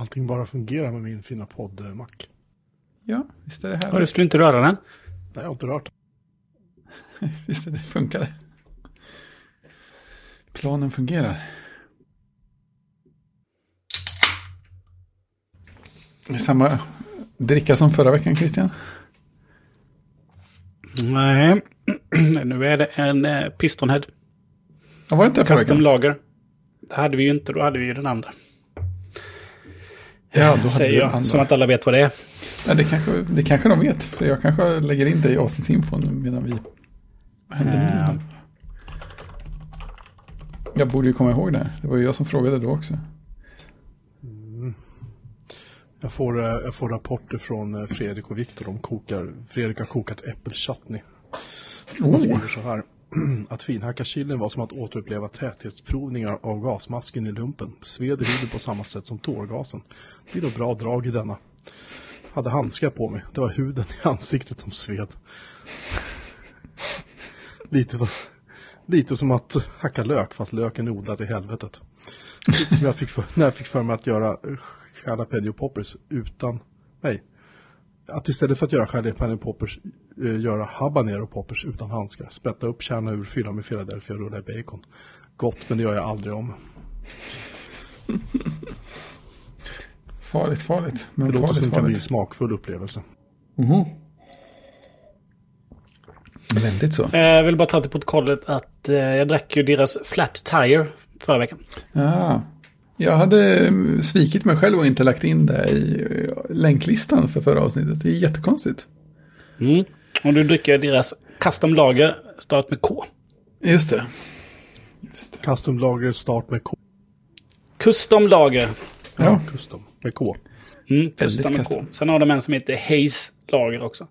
allting bara fungerar med min fina podd-Mac. Ja, visst är det Ja, härligt. du skulle inte röra den? Nej, jag har inte rört Visst är det funkar det. Planen fungerar. Det är samma dricka som förra veckan, Christian. Nej, nu är det en eh, Pistonhead. Ja, var det inte det förra Custom veckan? lager. Det hade vi ju inte, då hade vi ju den andra. Ja, då hade jag, andra. som att alla vet vad det är. Ja, det, kanske, det kanske de vet, för jag kanske lägger in det i avsnittsinfon medan vi... Vad hände Eh. nu? Jag borde ju komma ihåg det här. Det var ju jag som frågade då också. Jag får, eh, jag får rapporter från eh, Fredrik och Viktor. De kokar, Fredrik har kokat äppelchutney. Han Oh, skriver så här. Att finhacka chilin var som att återuppleva täthetsprovningar av gasmasken i lumpen. Sved i huden på samma sätt som tårgasen. Det blir nog bra drag i denna. Hade handskar på mig. Det var huden i ansiktet som sved. Lite, då, lite som att hacka lök fast löken är odlad i helvetet. Lite som jag fick för, när jag fick för mig att göra jalapeno poppers utan, nej. Att istället för att göra jalapeno poppers göra habanero poppers utan handskar. Sprätta upp, kärna ur, fylla med Philadelphia och rulla i bacon. Gott, men det gör jag aldrig om. farligt, farligt. Men Det låter som farligt, det kan bli en farligt. smakfull upplevelse. Mhm. Väldigt så. Eh, Jag vill bara ta till protokollet att eh, jag drack ju deras Flat Tire förra veckan. Ja. Jag hade mm, svikit mig själv och inte lagt in det i eh, länklistan för förra avsnittet. Det är jättekonstigt. Mm. Och du dricker deras Custom Lager, stavat med K. Just det. Just det. Custom lager start med K. Custom Lager. Ja. Custom med K. Mm, custom med custom. K. Sen har de en som heter Haze Lager också.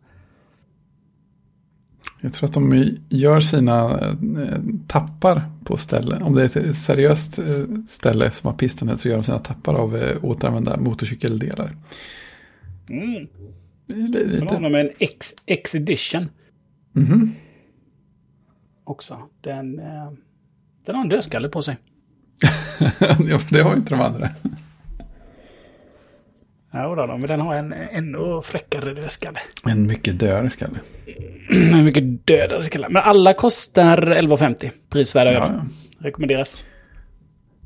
Jag tror att de gör sina eh, tappar på ställen. Om det är ett seriöst eh, ställe som har pistonet så gör de sina tappar av eh, återanvända motorcykeldelar. Mm. Det är li- Sen har lite... de en X, X Edition Mhm. också. Den, eh, den har en dödskalle på sig. ja, för det har inte de andra. Ja, då, men den har en ännu fräckare dödskalle. En mycket dödare skalle. En mycket dödare skalle. Men alla kostar 11,50. Prisvärda Ja, ja. Rekommenderas.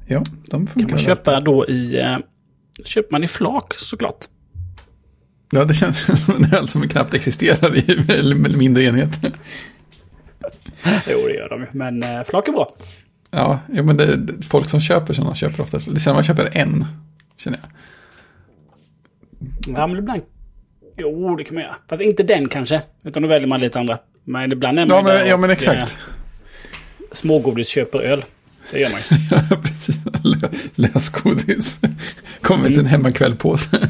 ja, de Kan funkar. man väl. köpa då i... Eh, köper man i flak såklart. Ja, det känns som en öl som knappt existerar i eller mindre enheter. Jo, det gör de ju. Men eh, flak är bra. Ja, men det, folk som köper sådana köper ofta. Det är sällan man köper en, känner jag. Ja, men ibland... Jo, det kan man göra. Fast inte den kanske. Utan då väljer man lite andra. Men ibland är man Ja, men, ja, men eh, exakt. Smågodis köper öl. Det gör man ju. Ja, precis. Lö, lösgodis. Kommer med sin hemmakvällpåse.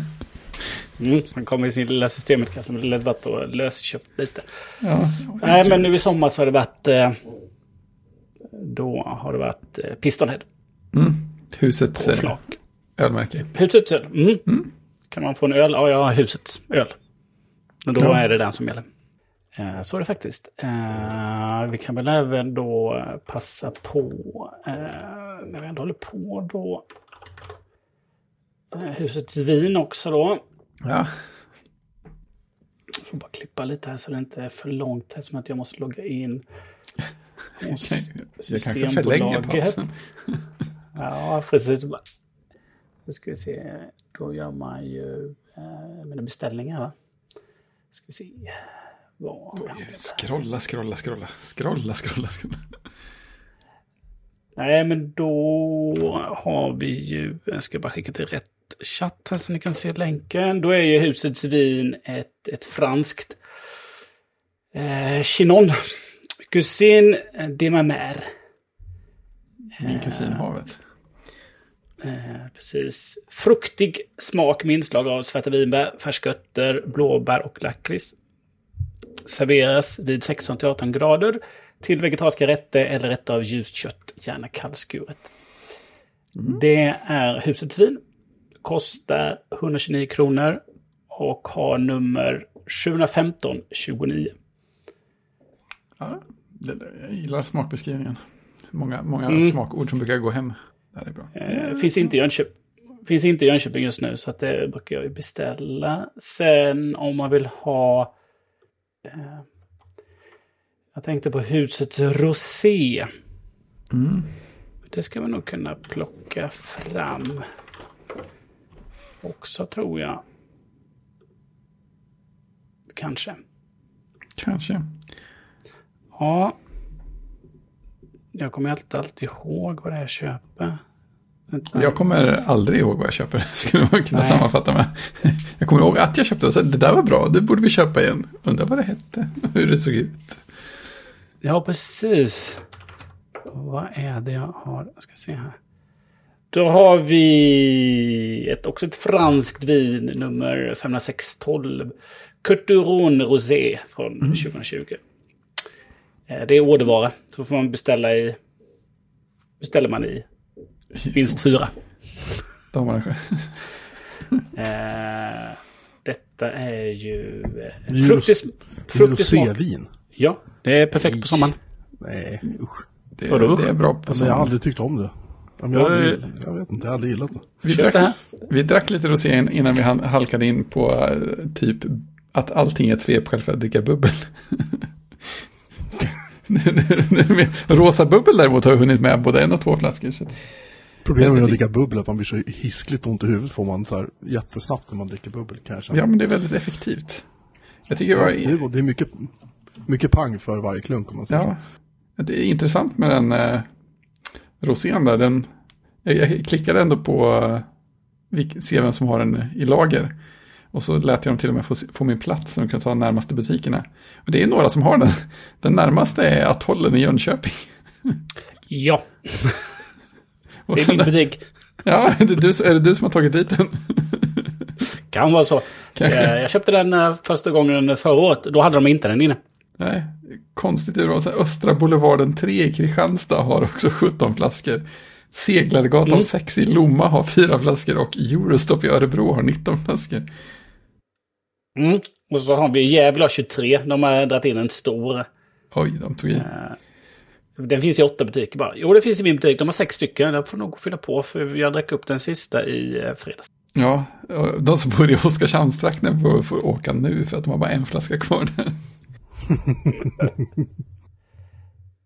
Mm, man kommer i sin lilla systemet med lite vatten och lösköpt lite. Ja, Nej, men nu i sommar så har det varit... Eh, då har det varit eh, Pistonhead mm. Husets eh, ölmärke. Husets öl. Mm. Kan man få en öl? Ja, jag har husets öl. Och då Ja. är det den som gäller. Eh, så är det faktiskt. Eh, vi kan väl även då passa på, eh, när vi ändå håller på då, husets vin också då. Ja, Jag får bara klippa lite här så det inte är för långt här som att jag måste logga in. hos jag kanske förlänger pausen. Ja, precis. Nu ska vi se. Då gör man ju eh, mina beställningar. Va? Ska vi se. Jag det? Scrolla, scrolla, scrolla, scrolla, scrolla, scrolla. Nej, men då har vi ju... Jag ska bara skicka till rätt chatt här så ni kan se länken. Då är ju husets vin ett, ett franskt eh, Chinon. Cousin de ma mère. Min kusin havet. Eh, precis. Fruktig smak med inslag av svarta vinbär, färska örter, blåbär och lakrits. Serveras vid 16-18 grader till vegetariska rätter eller rätter av ljust kött, gärna kallskuret. Det är husets vin. Kostar 129 kronor och har nummer 715 29. Ja, jag gillar smakbeskrivningen. Många, många Mm. smakord som brukar gå hem. Det är bra. Eh, finns inte i Jönköping. finns inte i Jönköping just nu så att det brukar jag beställa. Sen om man vill ha... Eh, jag tänkte på huset Rosé. Mm. Det ska vi nog kunna plocka fram. Också tror jag. Kanske. Kanske. Ja. Jag kommer alltid, alltid ihåg vad det är jag köper. Jag kommer aldrig ihåg vad jag köper, skulle man kunna Nej. sammanfatta med. Jag kommer ihåg att jag köpte och så det där var bra, det borde vi köpa igen. Undrar vad det hette, hur det såg ut. Ja, precis. Vad är det jag har? Jag ska se här. Då har vi ett, också ett franskt vin, nummer 50612. Courturon Rosé från 2020. Eh, Det är ordervara. Så får man beställa i... Beställer man i minst fyra. Då har man det. Eh, detta är ju... Det fruktig, fruktig smak. Rosévin. Ja, det är perfekt på sommaren. Nej, usch. Det, det är bra på Alltså, jag sommaren. har aldrig tyckt om det. Ja, Jag, aldrig, jag vet inte, jag har aldrig gillat det. Vi drack, vi drack lite rosé innan vi halkade in på eh, typ att allting är ett svepskäl för att dricka bubbel. Rosa bubbel däremot har jag hunnit med både en och två flaskor. Så. Problemet med att dricka bubbel är att man blir så hiskligt ont i huvudet får man så här jättesnabbt när man dricker bubbel kan jag känna. Ja, men det är väldigt effektivt. Jag tycker det var... det, är, mycket, mycket pang för varje klunk om man säger Ja, det är intressant med den eh, rosén där. Den, jag, jag klickade ändå på eh, se vem som har den i lager. Och så lät jag dem till och med få, få min plats så de kan ta närmaste butikerna. Och det är några som har den. Den närmaste är Atollen i Jönköping. Ja, Och det är min butik. ja, är det, du, är det du som har tagit dit den? Kan vara så. Kanske. Eh, Jag köpte den eh, första gången förra året. Då hade de inte den inne. Nej, konstigt urval. Sen Östra Boulevarden 3 i Kristianstad har också 17 flaskor. Seglargatan Mm. 6 i Lomma har 4 flaskor och Eurostop i Örebro har 19 flaskor. Mm. Och så har vi Gävle 23. De har dragit in en stor. Oj, de tog i. Eh, Den finns i åtta butiker bara. Jo, det finns i min butik. De har sex stycken. Jag får nog fylla på för jag drack upp den sista i eh, fredags. Ja, de som bor i Oskarshamnstrakten får, får åka nu för att de har bara en flaska kvar där.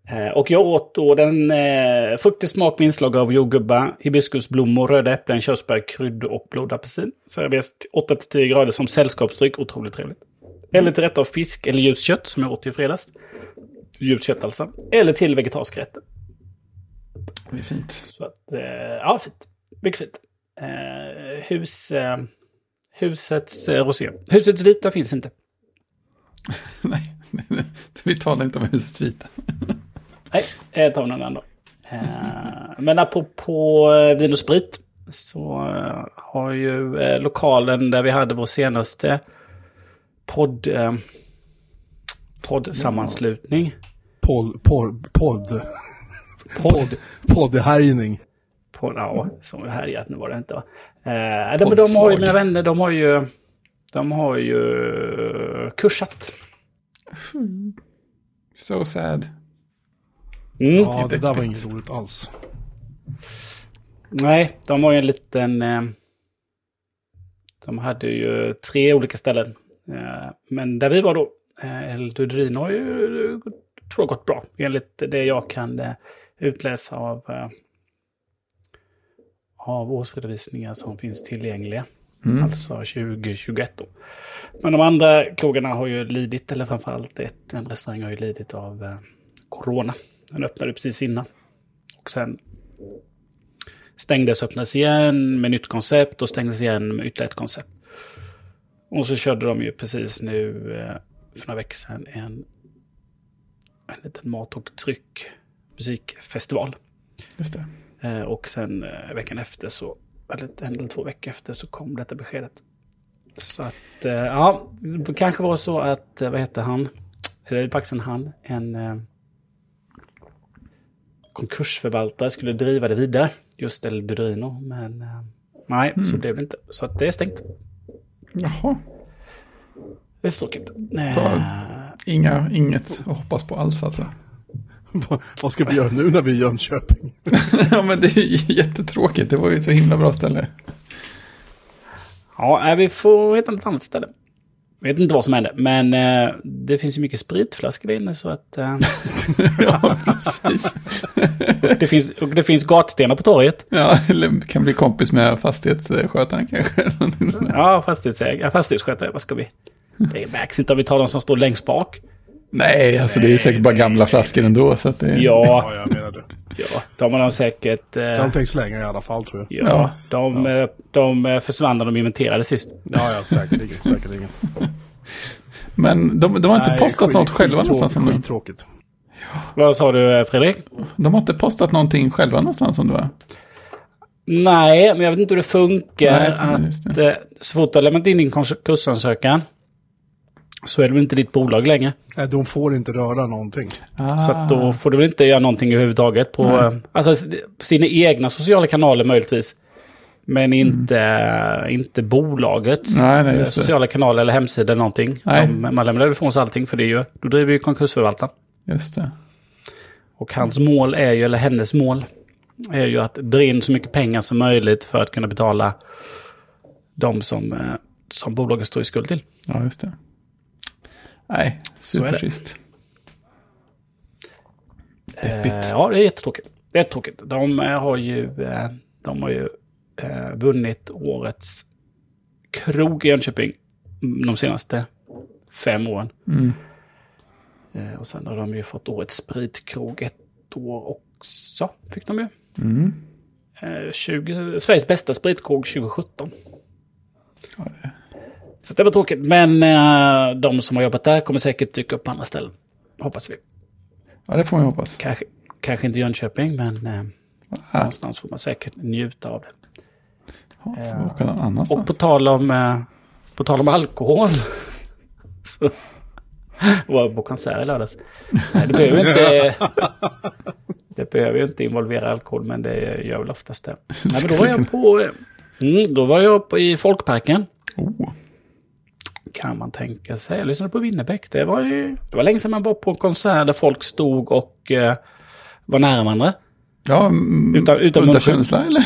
Eh, Och jag åt då den eh, fruktig smak med inslag av jordgubbar, hibiskusblommor, röda äpplen, körsbär, kryddor och blodapelsin. Serveras till 8-10 grader som sällskapsdryck. Otroligt trevligt. Eller till rätt av fisk eller ljust kött som jag åt i fredags. Ljust kött alltså. Eller till vegetariska rätter. Det är fint. Så att, eh, ja, fint. Mycket fint. Eh, hus, eh, husets eh, rosé. Husets vita finns inte. nej, vi talar inte om husets vita. Nej, jag tar någon annan. Eh, men apropå eh, vin och sprit så eh, har ju lokalen där vi hade vår senaste podd, poddsammanslutning. Podd, podd, podd, Podd. podd, poddhärjning. Podd, ja, som är härjat, nu var det inte va? Eh, de, de har ju, mina vänner, de har ju, de har ju kursat. So sad. Mm. Ja, det där var inget roligt alls. Nej, de har ju en liten... Eh, de hade ju tre olika ställen. Eh, men där vi var då, eh, El Dudrino har ju, eh, tror jag, gått bra. Enligt det jag kan utläsa av, av årsredovisningar som finns tillgängliga. Mm. Alltså 2021 då. Men de andra krogarna har ju lidit, eller framförallt ett, en restaurang har ju lidit av eh, corona. Den öppnade precis innan. Och sen stängdes, öppnades igen med nytt koncept och stängdes igen med ytterligare ett koncept. Och så körde de ju precis nu eh, för några veckor sedan en, en liten mat och tryck musikfestival. Just det. Eh, och sen eh, veckan efter så, en eller två veckor efter så kom detta beskedet. Så att, eh, ja, det kanske var så att, eh, vad heter han? Eller faktiskt en han, en eh, konkursförvaltare skulle driva det vidare. Just El Dudrino, men nej, så blev det inte. Så att det är stängt. Jaha, Det är tråkigt. Inga, inget att hoppas på alls alltså. Vad- ska vi göra nu när vi är i Jönköping? ja, men det är ju jättetråkigt. Det var ju så himla bra ställe. Ja, vi får hitta något annat ställe. Vet inte vad som hände, men eh, det finns ju mycket spritflaskor där inne så att... Eh, ja, precis. det, finns, och det finns gatstenar på torget. Ja, eller kan bli kompis med fastighetsskötaren kanske. Ja, fastighetsägare, fastighetsskötare, vad ska vi? Det märks inte om vi tar de som står längst bak. Nej, alltså det är säkert bara gamla flaskor ändå. Så att det... Ja, Ja, jag menar det. ja, de har de säkert... Eh, De har tänkt slänga i alla fall tror jag. ja, Ja. de, eh, de eh, försvann när de inventerade sist. Ja, ja, säkerligen. säkerligen. Men de, de har inte Nej, postat skit- något själva skittråkigt, någonstans ännu. Skittråkigt. Vad sa du eh, Fredrik? De har inte postat någonting själva någonstans om det var. Nej, men jag vet inte hur det funkar. Nej, att, eh, så fort du har lämnat in din konkursansökan så är det väl inte ditt bolag längre. Nej, de får inte röra någonting. Ah. Så att då får du väl inte göra någonting överhuvudtaget på Nej. eh, alltså, sina egna sociala kanaler möjligtvis. Men inte, inte bolagets Nej, nej, eh, sociala kanaler eller hemsida eller någonting. Nej. De, man lämnar ifrån sig allting för det är ju, då driver ju konkursförvaltaren. Just det. Och hans mål är ju, eller hennes mål, är ju att dra in så mycket pengar som möjligt för att kunna betala de som, eh, som bolaget står i skuld till. Ja, just det. Nej, supertrist. Deppigt. Eh, ja, det är jättetråkigt. Det är jättetråkigt. De eh, har ju, eh, de har ju eh, vunnit årets krog i Jönköping de senaste fem åren. Mm. Eh, och sen har de ju fått årets spritkrog ett år också. Fick de ju. Mm. Eh, 20, Sveriges bästa spritkrog 2017. Ja, det- Så det var tråkigt. Men eh, de som har jobbat där kommer säkert dyka upp på andra ställen. Hoppas vi. ja, det får man ju hoppas. Kanske, kanske inte Jönköping, men eh, Ah, någonstans får man säkert njuta av det. ja. Och på tal om, eh, på tal om alkohol. så var på konsert i lördags. Det behöver inte... Det behöver ju inte involvera alkohol, men det gör väl oftast det. Nej, men då var jag på... eh, Mm, då var jag på, i Folkparken. Oh. Kan man tänka sig. Jag lyssnade på Winnerbäck. Det var ju... Det var länge sedan man var på en konsert där folk stod och eh, var nära varandra. Ja, mm, Utan- utan udda känsla eller?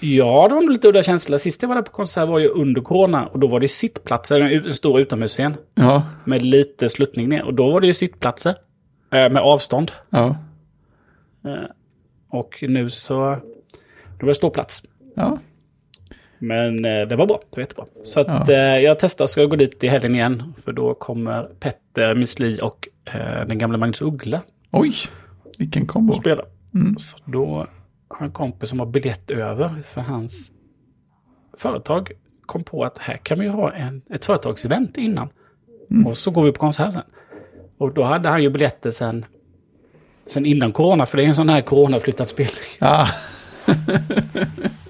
Ja, det var lite udda känsla. Sist jag var där på konsert var ju under corona och då var det sittplatser, en stor utomhusscen Ja, med lite sluttning ner. Och då var det ju sittplatser eh, med avstånd. ja, Eh, och nu så... Då var det ståplats. ja. Men eh, det var bra, det var jättebra. Så att Ja. eh, jag testar, ska jag gå dit i helgen igen. För då kommer Petter Misli och eh, den gamla Magnus Uggla Oj, vilken kombo. spela. Mm. Så då har en kompis som har biljett över för hans företag kom på att här kan vi ha en, ett företagsevent innan. Mm. Och så går vi på konsert sen. Och då hade han ju biljetter sen, sen innan corona, för det är en sån här coronaflyttad spelning. Ja,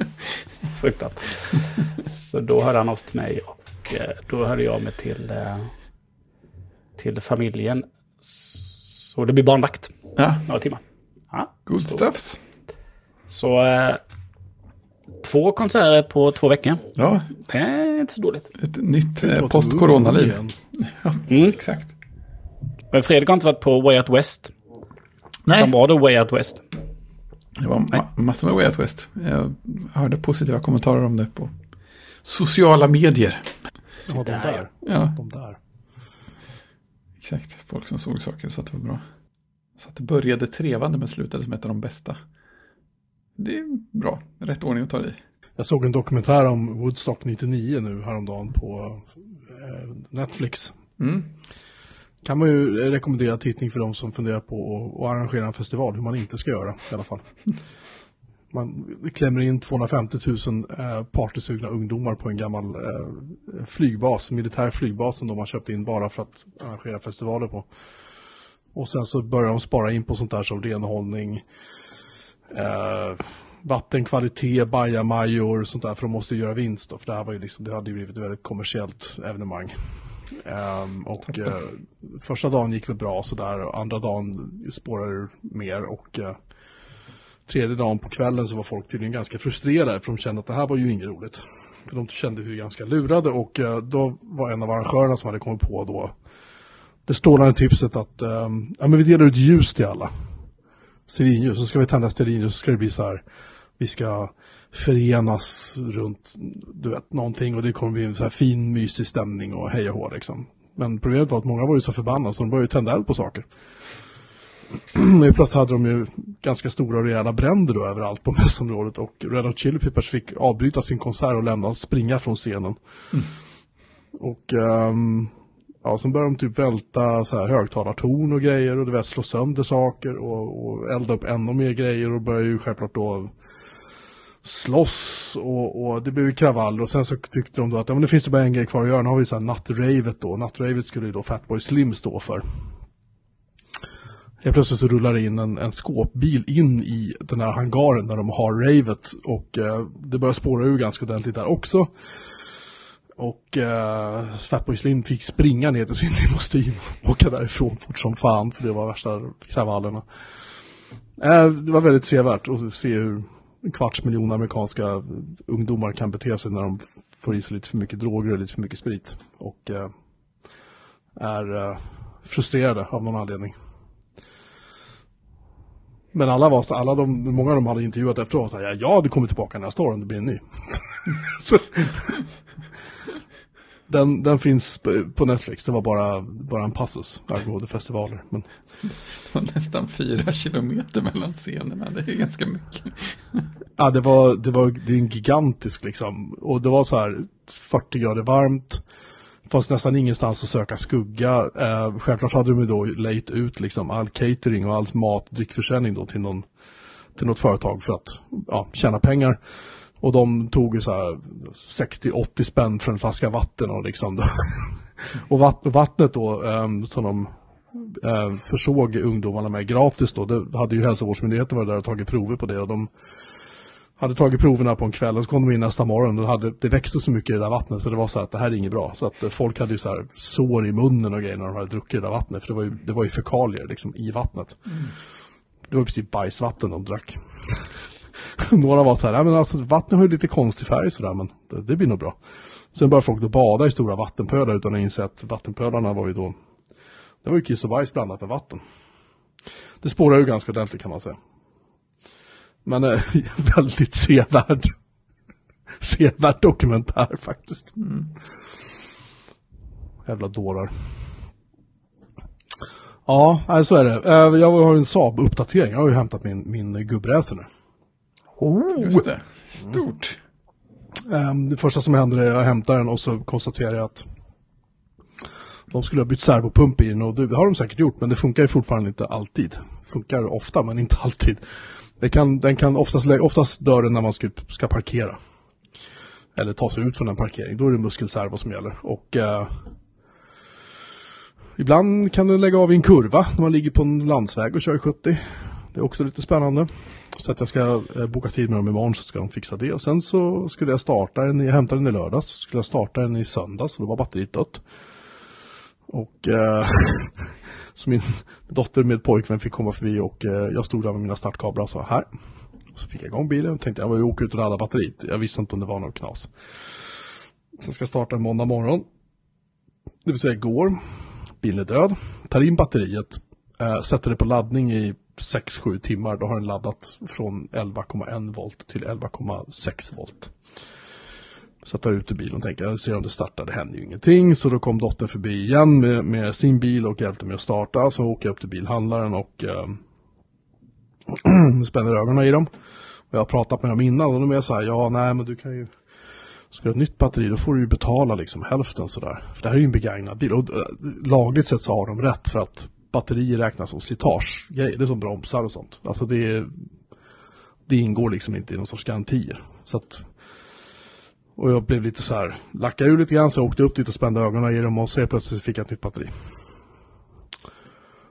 Fruktat. Så då hörde han oss till mig och eh, då hörde jag mig till, eh, till familjen. Så det blir barnvakt, ja. några timmar. Ja, good så, stuffs. Så eh, två konserter på två veckor. Ja, Det är inte så dåligt. ett nytt eh, post-corona-liv. igen. Mm. Exakt. Men Fredrik har inte varit på Way Out West. Nej. Som var då Way Out West. Det var ma- massor med Way Out West. Jag hörde positiva kommentarer om det på sociala medier. Ja, de där, där. Ja, De där. exakt. Folk som såg saker så att det var bra. Så att det började trevande men slutade som ett av de bästa. Det är bra. Rätt ordning att ta det i. Jag såg en dokumentär om Woodstock 99 nu häromdagen på eh, Netflix. Mm. Kan man ju rekommendera tittning för de som funderar på att, arrangera en festival, hur man inte ska göra i alla fall. Man klämmer in 250 000 eh, partysugna ungdomar på en gammal eh, flygbas, militär flygbas som de har köpt in bara för att arrangera festivaler på. Och sen så börjar de spara in på sånt där som renhållning, eh, vattenkvalitet, bajamajor, sånt där, för de måste ju göra vinst då, för det här var ju liksom, det hade ju blivit ett väldigt kommersiellt evenemang. Ehm, och eh, första dagen gick väl bra sådär, och andra dagen spårade det mer och eh, tredje dagen på kvällen så var folk tydligen ganska frustrerade för de kände att det här var ju inget roligt. För de kände hur ganska lurade och eh, då var en av arrangörerna som hade kommit på då det strålande tipset att ehm, ja, men vi delar ut ljus till alla. Stearinljus, så ska vi tända stearinljus så ska det bli så här. vi ska förenas runt, du vet, någonting och det kommer bli en så här fin, mysig stämning och hej och hå liksom. Men problemet var att många var ju så förbannade så de började tända eld på saker. Och plötsligt hade de ju ganska stora och rejäla bränder då överallt på mässområdet och Red Hot Chili Peppers fick avbryta sin konsert och lämna, springa från scenen. Mm. Och um, ja, sen började de typ välta så här högtalartorn och grejer och du vet slå sönder saker och, och elda upp ännu mer grejer och började ju självklart då slåss och, och det blev ju kravaller och sen så tyckte de då att ja, men det finns det bara en grej kvar att göra, nu har vi så här nattravet då, nattravet skulle ju då Fatboy Slim stå för. Helt plötsligt så rullar det in en, en skåpbil in i den här hangaren där de har ravet och eh, det börjar spåra ur ganska ordentligt där också. Och eh, Fatboy Slim fick springa ner till sin limousin och åka därifrån fort som fan för det var värsta kravallerna. Eh, det var väldigt sevärt att se hur en kvarts miljon amerikanska ungdomar kan bete sig när de får i sig lite för mycket droger och lite för mycket sprit. Och eh, är eh, frustrerade av någon anledning. Men alla var så, alla de, många av dem hade intervjuat efteråt och sa ja, ja, det kommer tillbaka nästa år om det blir en ny. så, den, den finns på Netflix, det var bara, bara en passus angående festivaler. Men... Det var nästan fyra kilometer mellan scenerna, det är ganska mycket. ja, det var, det var det är en gigantisk liksom, och det var så här 40 grader varmt. Fanns nästan ingenstans att söka skugga. Eh, självklart hade de då lejt ut liksom all catering och all mat och dryckförsäljning då till, någon, till något företag för att ja, tjäna pengar. Och de tog ju så här 60-80 spänn för en flaska vatten och liksom. och vattnet då um, som de uh, försåg ungdomarna med gratis då. Det hade ju hälsovårdsmyndigheten varit där och tagit prover på det och de hade tagit proverna på en kväll och så kom de in nästa morgon och det, hade, det växte så mycket i det där vattnet så det var så här att det här är inget bra. Så att folk hade ju så här sår i munnen och grejer när de hade druckit det där vattnet för det var ju, det var ju fekalier liksom i vattnet. Mm. Det var precis bajsvatten de drack. Några var så här, men alltså vattnet har ju lite konstig färg sådär, men det, det blir nog bra. Sen började folk då bada i stora vattenpölar utan att inse att vattenpölarna var ju då, det var ju kiss och bajs blandat med vatten. Det spårar ju ganska ordentligt kan man säga. Men eh, väldigt sevärd, sevärd dokumentär faktiskt. Mm. Jävla dårar. Ja, så är det. Eh, jag har en Saab-uppdatering. Jag har ju hämtat min, min gubbracer nu. Oh. Just det, stort. Um, det första som händer är att jag hämtar den och så konstaterar jag att de skulle ha bytt servopump i den och det har de säkert gjort men det funkar ju fortfarande inte alltid. Funkar ofta men inte alltid. Det kan, den kan oftast, oftast dör den när man ska, ska parkera. Eller ta sig ut från en parkering. Då är det muskelservo som gäller. Och uh, Ibland kan den lägga av i en kurva när man ligger på en landsväg och kör 70. Det är också lite spännande. Så att jag ska eh, boka tid med dem imorgon så ska de fixa det. Och sen så skulle jag starta den, jag hämtade den i lördags. Så skulle jag starta den i söndags och då var batteriet dött. Och eh, så min dotter med pojkvän fick komma förbi och eh, jag stod där med mina startkablar och sa här. Så fick jag igång bilen och tänkte jag var ju åka ut och ladda batteriet. Jag visste inte om det var något knas. Sen ska jag starta en måndag morgon. Det vill säga igår. Bilen är död. Tar in batteriet. Eh, sätter det på laddning i 6-7 timmar, då har den laddat från 11,1 volt till 11,6 volt. Så jag tar ut ur bilen och tänker, jag ser om det startar, det händer ju ingenting. Så då kom dottern förbi igen med, med sin bil och hjälpte mig att starta. Så åker jag upp till bilhandlaren och eh, spänner ögonen i dem. Och jag har pratat med dem innan och de är så här, ja nej men du kan ju Ska du ha ett nytt batteri då får du ju betala liksom hälften sådär. För det här är ju en begagnad bil och äh, lagligt sett så har de rätt för att batterier räknas som slitage. Det är som bromsar och sånt. Alltså det, det ingår liksom inte i någon sorts garantier. Så att, och jag blev lite så här, lackade ur lite grann så jag åkte upp dit och spände ögonen i dem och så plötsligt fick jag ett nytt batteri.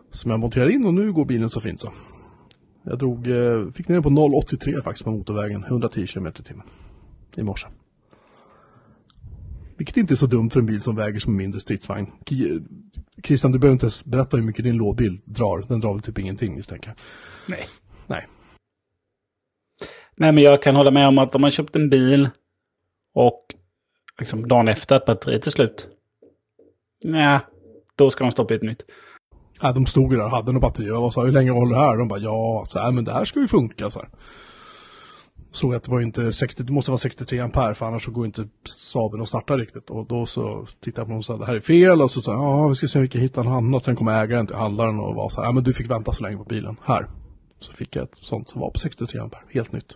Som jag monterade in och nu går bilen så fint så. Jag drog, eh, fick ner på 0,83 faktiskt på motorvägen, 110 km i timmen. I morse. Vilket inte är så dumt för en bil som väger som en mindre stridsvagn. Christian, du behöver inte ens berätta hur mycket din lådbil drar. Den drar väl typ ingenting misstänker jag. Nej. Nej. Nej, men jag kan hålla med om att om man köpt en bil och liksom dagen efter att batteriet är slut. Nej, då ska man stoppa ett nytt. Ja, de stod ju där och hade något batteri. Jag var så hur länge håller det här? De bara, ja, så här, men det här ska ju funka så här såg att det var inte 60, det måste vara 63 ampere för annars så går inte Saaben att starta riktigt. Och då så tittade jag på honom och sa det här är fel och så sa jag ja vi ska se om vi kan hitta en annan. Sen kom ägaren till handlaren och var så här, ja men du fick vänta så länge på bilen, här. Så fick jag ett sånt som var på 63 ampere, helt nytt.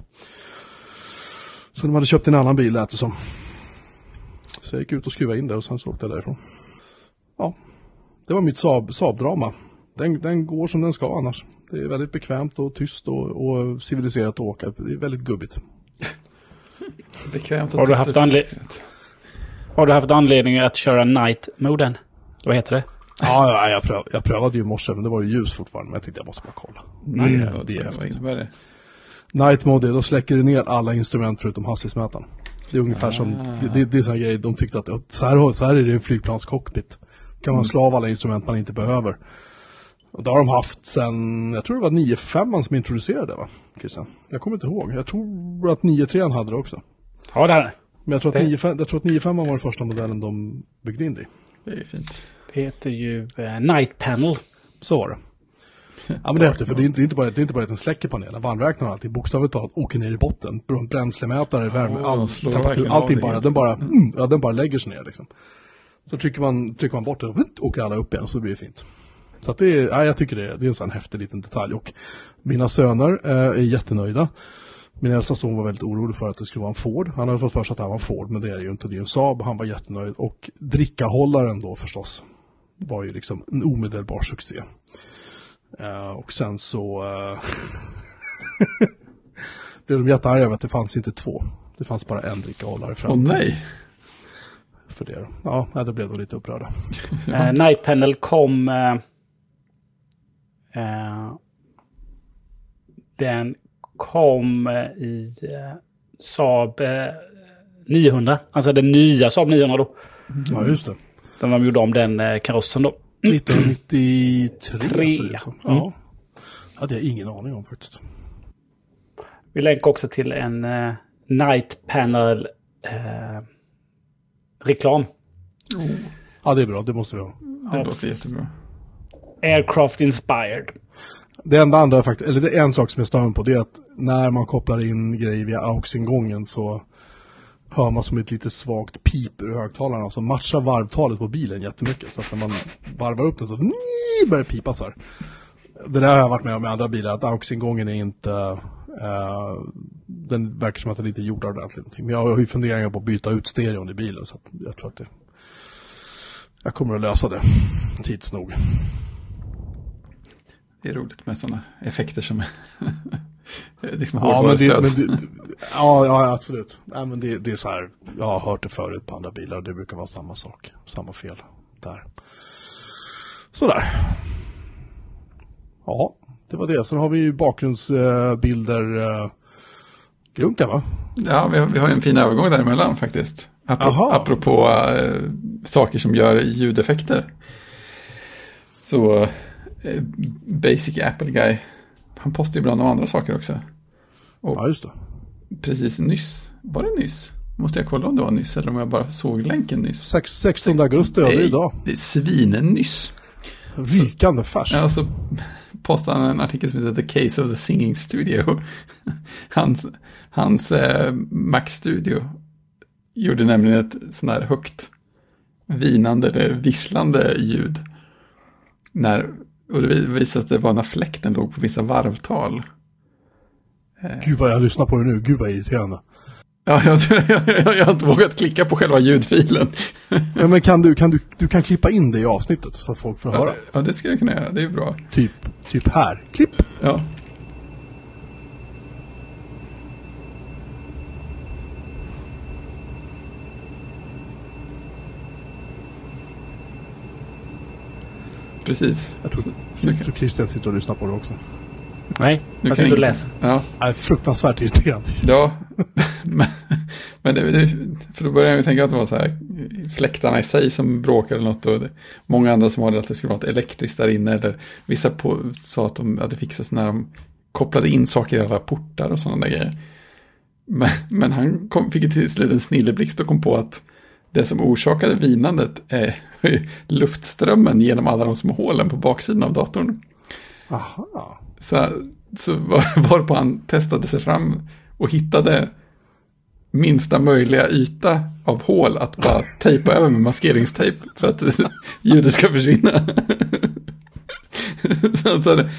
Så de hade köpt en annan bil lät det som. Så jag gick ut och skruvade in det och sen så åkte jag därifrån. Ja, det var mitt Saab, Saab-drama. Den, den går som den ska annars. Det är väldigt bekvämt och tyst och, och civiliserat att åka. Det är väldigt gubbigt. Bekvämt Har du haft anledning? Har du haft anledning att köra night-moden? Vad heter det? Ja, ja jag, pröv, jag prövade ju i morse men det var ju ljus fortfarande. Men jag tänkte jag måste bara kolla. Nej, det, det är vad häftigt. innebär det? Night mode, då släcker det ner alla instrument förutom hastighetsmätaren. Det är ungefär som, Ah. det, det, det är sån grej, de tyckte att så här, så här är det i en flygplanscockpit. Kan man slå av alla instrument man inte behöver. Och det har de haft sen, jag tror det var 9.5 som introducerade det va? Christian? Jag kommer inte ihåg. Jag tror att 9.3 hade det också. Ja, det här. Men jag tror att Det- 9.5 jag tror att 9.5 var den första modellen de byggde in det i. Det är fint. Det heter ju eh, Night Panel. Så var det. Ja men det är häftigt, för det är inte, det är inte bara, det är inte bara att den släcker panelen, varmräknaren och allting bokstavligt talat åker ner i botten. Br- Bränslemätare, värme, Ja, all, temperatur, allting bara, den bara, mm, ja den bara lägger sig ner liksom. Så trycker man, trycker man bort det, och åker alla upp igen så blir det fint. Så att det är, ja, jag tycker det är, det är en sån häftig liten detalj och mina söner eh, är jättenöjda. Min äldsta son var väldigt orolig för att det skulle vara en Ford. Han hade fått för sig att det här var en Ford, men det är det ju inte. Det är en Saab. Han var jättenöjd. Och drickahållaren då förstås var ju liksom en omedelbar succé. Eh, och sen så eh, blev de jättearga över att det fanns inte två. Det fanns bara en drickahållare fram Åh nej. för det. Ja, nej, då blev de lite upprörda. Eh, Night Panel kom... Eh, den kom i eh, Saab eh, 900. Alltså den nya Saab 900 då. Ja, just det. Den de gjorde om den eh, karossen då. 1993 Tre. ut som. Ja. hade jag ingen aning om faktiskt. Vi länkar också till en eh, Night Panel eh, reklam. Ja, det är bra. Det måste vi ha. Det låter jättebra. Aircraft Inspired. Det enda andra faktiskt, eller det är en sak som jag stör mig på, det är att när man kopplar in grejer via AUX-ingången så hör man som ett lite svagt pip ur högtalarna som matchar varvtalet på bilen jättemycket. Så att när man varvar upp den så börjar det pipa så här. Det där har jag varit med om med andra bilar, att AUX-ingången är inte, Uh, den verkar som att den inte är gjord ordentligt. Men jag har ju funderingar på att byta ut stereon i bilen så att jag tror att det, jag kommer att lösa det tids nog. Det är roligt med sådana effekter som liksom Ja, men det, hårdvarustöds. men det, ja, ja, absolut. Nej, men det, det är så här, jag har hört det förut på andra bilar och det brukar vara samma sak, samma fel där. Sådär. Ja, det var det. Sen har vi ju bakgrundsbilder. Eh, grunka va? Ja, vi har, vi har en fin övergång däremellan faktiskt. Apro- Aha. apropå eh, saker som gör ljudeffekter. Så Basic Apple Guy, han postar ibland om andra saker också. Ja, just det. Precis nyss, var det nyss? Måste jag kolla om det var nyss eller om jag bara såg länken nyss. Sex, 16 augusti, ja det är idag. Det är svinnyss. Rykande färskt. Ja, så postade han en artikel som heter The Case of the Singing Studio. Hans, hans eh, Mac Studio gjorde nämligen ett sånt här högt vinande eller visslande ljud. När, och det visade sig att det var när fläkten låg på vissa varvtal. Gud vad jag lyssnar på det nu, gud vad irriterande. Ja, jag, jag, jag har inte vågat klicka på själva ljudfilen. Ja, men kan du, kan du, du kan klippa in det i avsnittet så att folk får höra. Ja, det ska jag kunna göra. Det är bra. Typ, typ här. Klipp. Ja. Precis. Jag tror, Så- så jag kan- tror Christian sitter och lyssnar på det också. Nej, Nu jag kan sitter och läser. Ja, Nej, fruktansvärt irriterande. ja. men men det, det, för då började jag ju tänka att det var så här fläktarna i sig som bråkade eller något och det, många andra som hade att det skulle vara något elektriskt där inne eller vissa på, sa att de hade fixat när de kopplade in saker i alla portar och sådana där grejer. Men, men han kom, fick ju till slut en snilleblixt och kom på att det som orsakade vinandet är luftströmmen genom alla de små hålen på baksidan av datorn. Aha. Så, så var, varpå han testade sig fram och hittade minsta möjliga yta av hål att bara tejpa över med maskeringstejp för att ljudet ska försvinna. Så, så det,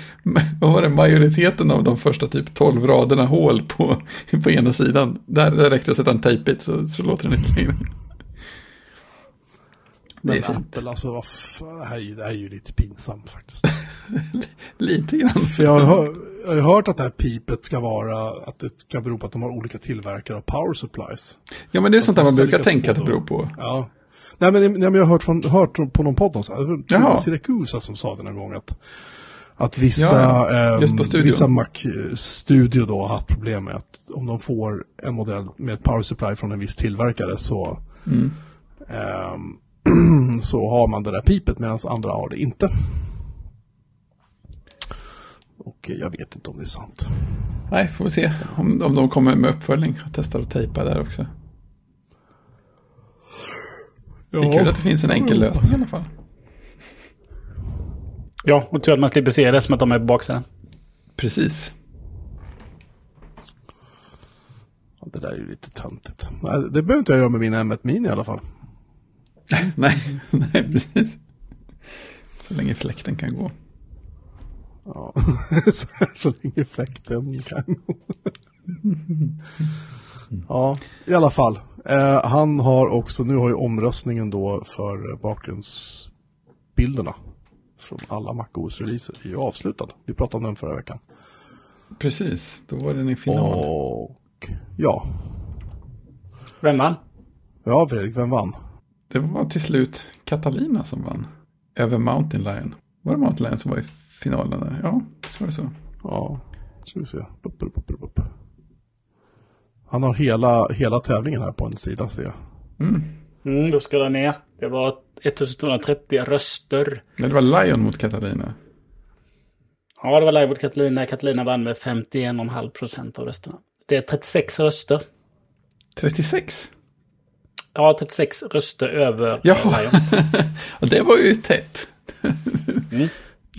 vad var det, majoriteten av de första typ 12 raderna hål på, på ena sidan. Där, där räckte att sätta en tejpbit så, så låter den inte längre. Men. Apple, alltså, vad det, här är, ju- det här är ju lite pinsamt faktiskt. Lite grann. För jag har, jag har hört att det här pipet ska vara, att det ska bero på att de har olika tillverkare av power supplies. Ja men det är sånt där man Att brukar tänka att det beror på. Ja. Nej men, nej, men jag har hört, från, hört på någon podd Siracusa som sa det någon gång att, att vissa, Ja, ehm, studio. vissa Mac-studio då har haft problem med att om de får en modell med ett power supply från en viss tillverkare så, Mm. ehm, så har man det där pipet medan andra har det inte. Och jag vet inte om det är sant. Nej, får vi se om, om de kommer med uppföljning och testar att tejpa där också. Det är kul att det finns en enkel lösning i alla fall. Ja, och tur att man slipper se det som att de är på baksidan. Precis. Ja, Det där är ju lite töntigt. Det behöver inte jag göra med min M1 Mini i alla fall. nej, nej, precis. Så länge fläkten kan gå. Ja. så, så länge fläkten kan gå. ja, i alla fall. Eh, han har också, nu har ju omröstningen då för bakgrundsbilderna från alla MacOS-releaser är ju avslutad. Vi pratade om den förra veckan. Precis, då var den i final. Och ja, Vem vann? ja Fredrik, vem vann? Det var till slut Catalina som vann. Över Mountain Lion. Var det Mountain Lion som var i finalen där? Ja, så var det så. Ja, ska vi se. Bup, bup, bup, bup. Han har hela, hela tävlingen här på en sida ser jag. Mm. Mm, då ska jag ner. Det var 1230 röster. Nej, det var Lion mot Catalina. Ja, det var live mot Katalina. Katalina vann med 51,5 procent av rösterna. Det är 36 röster. 36? Ja, 36 röster över Ja, det var ju tätt. Mm.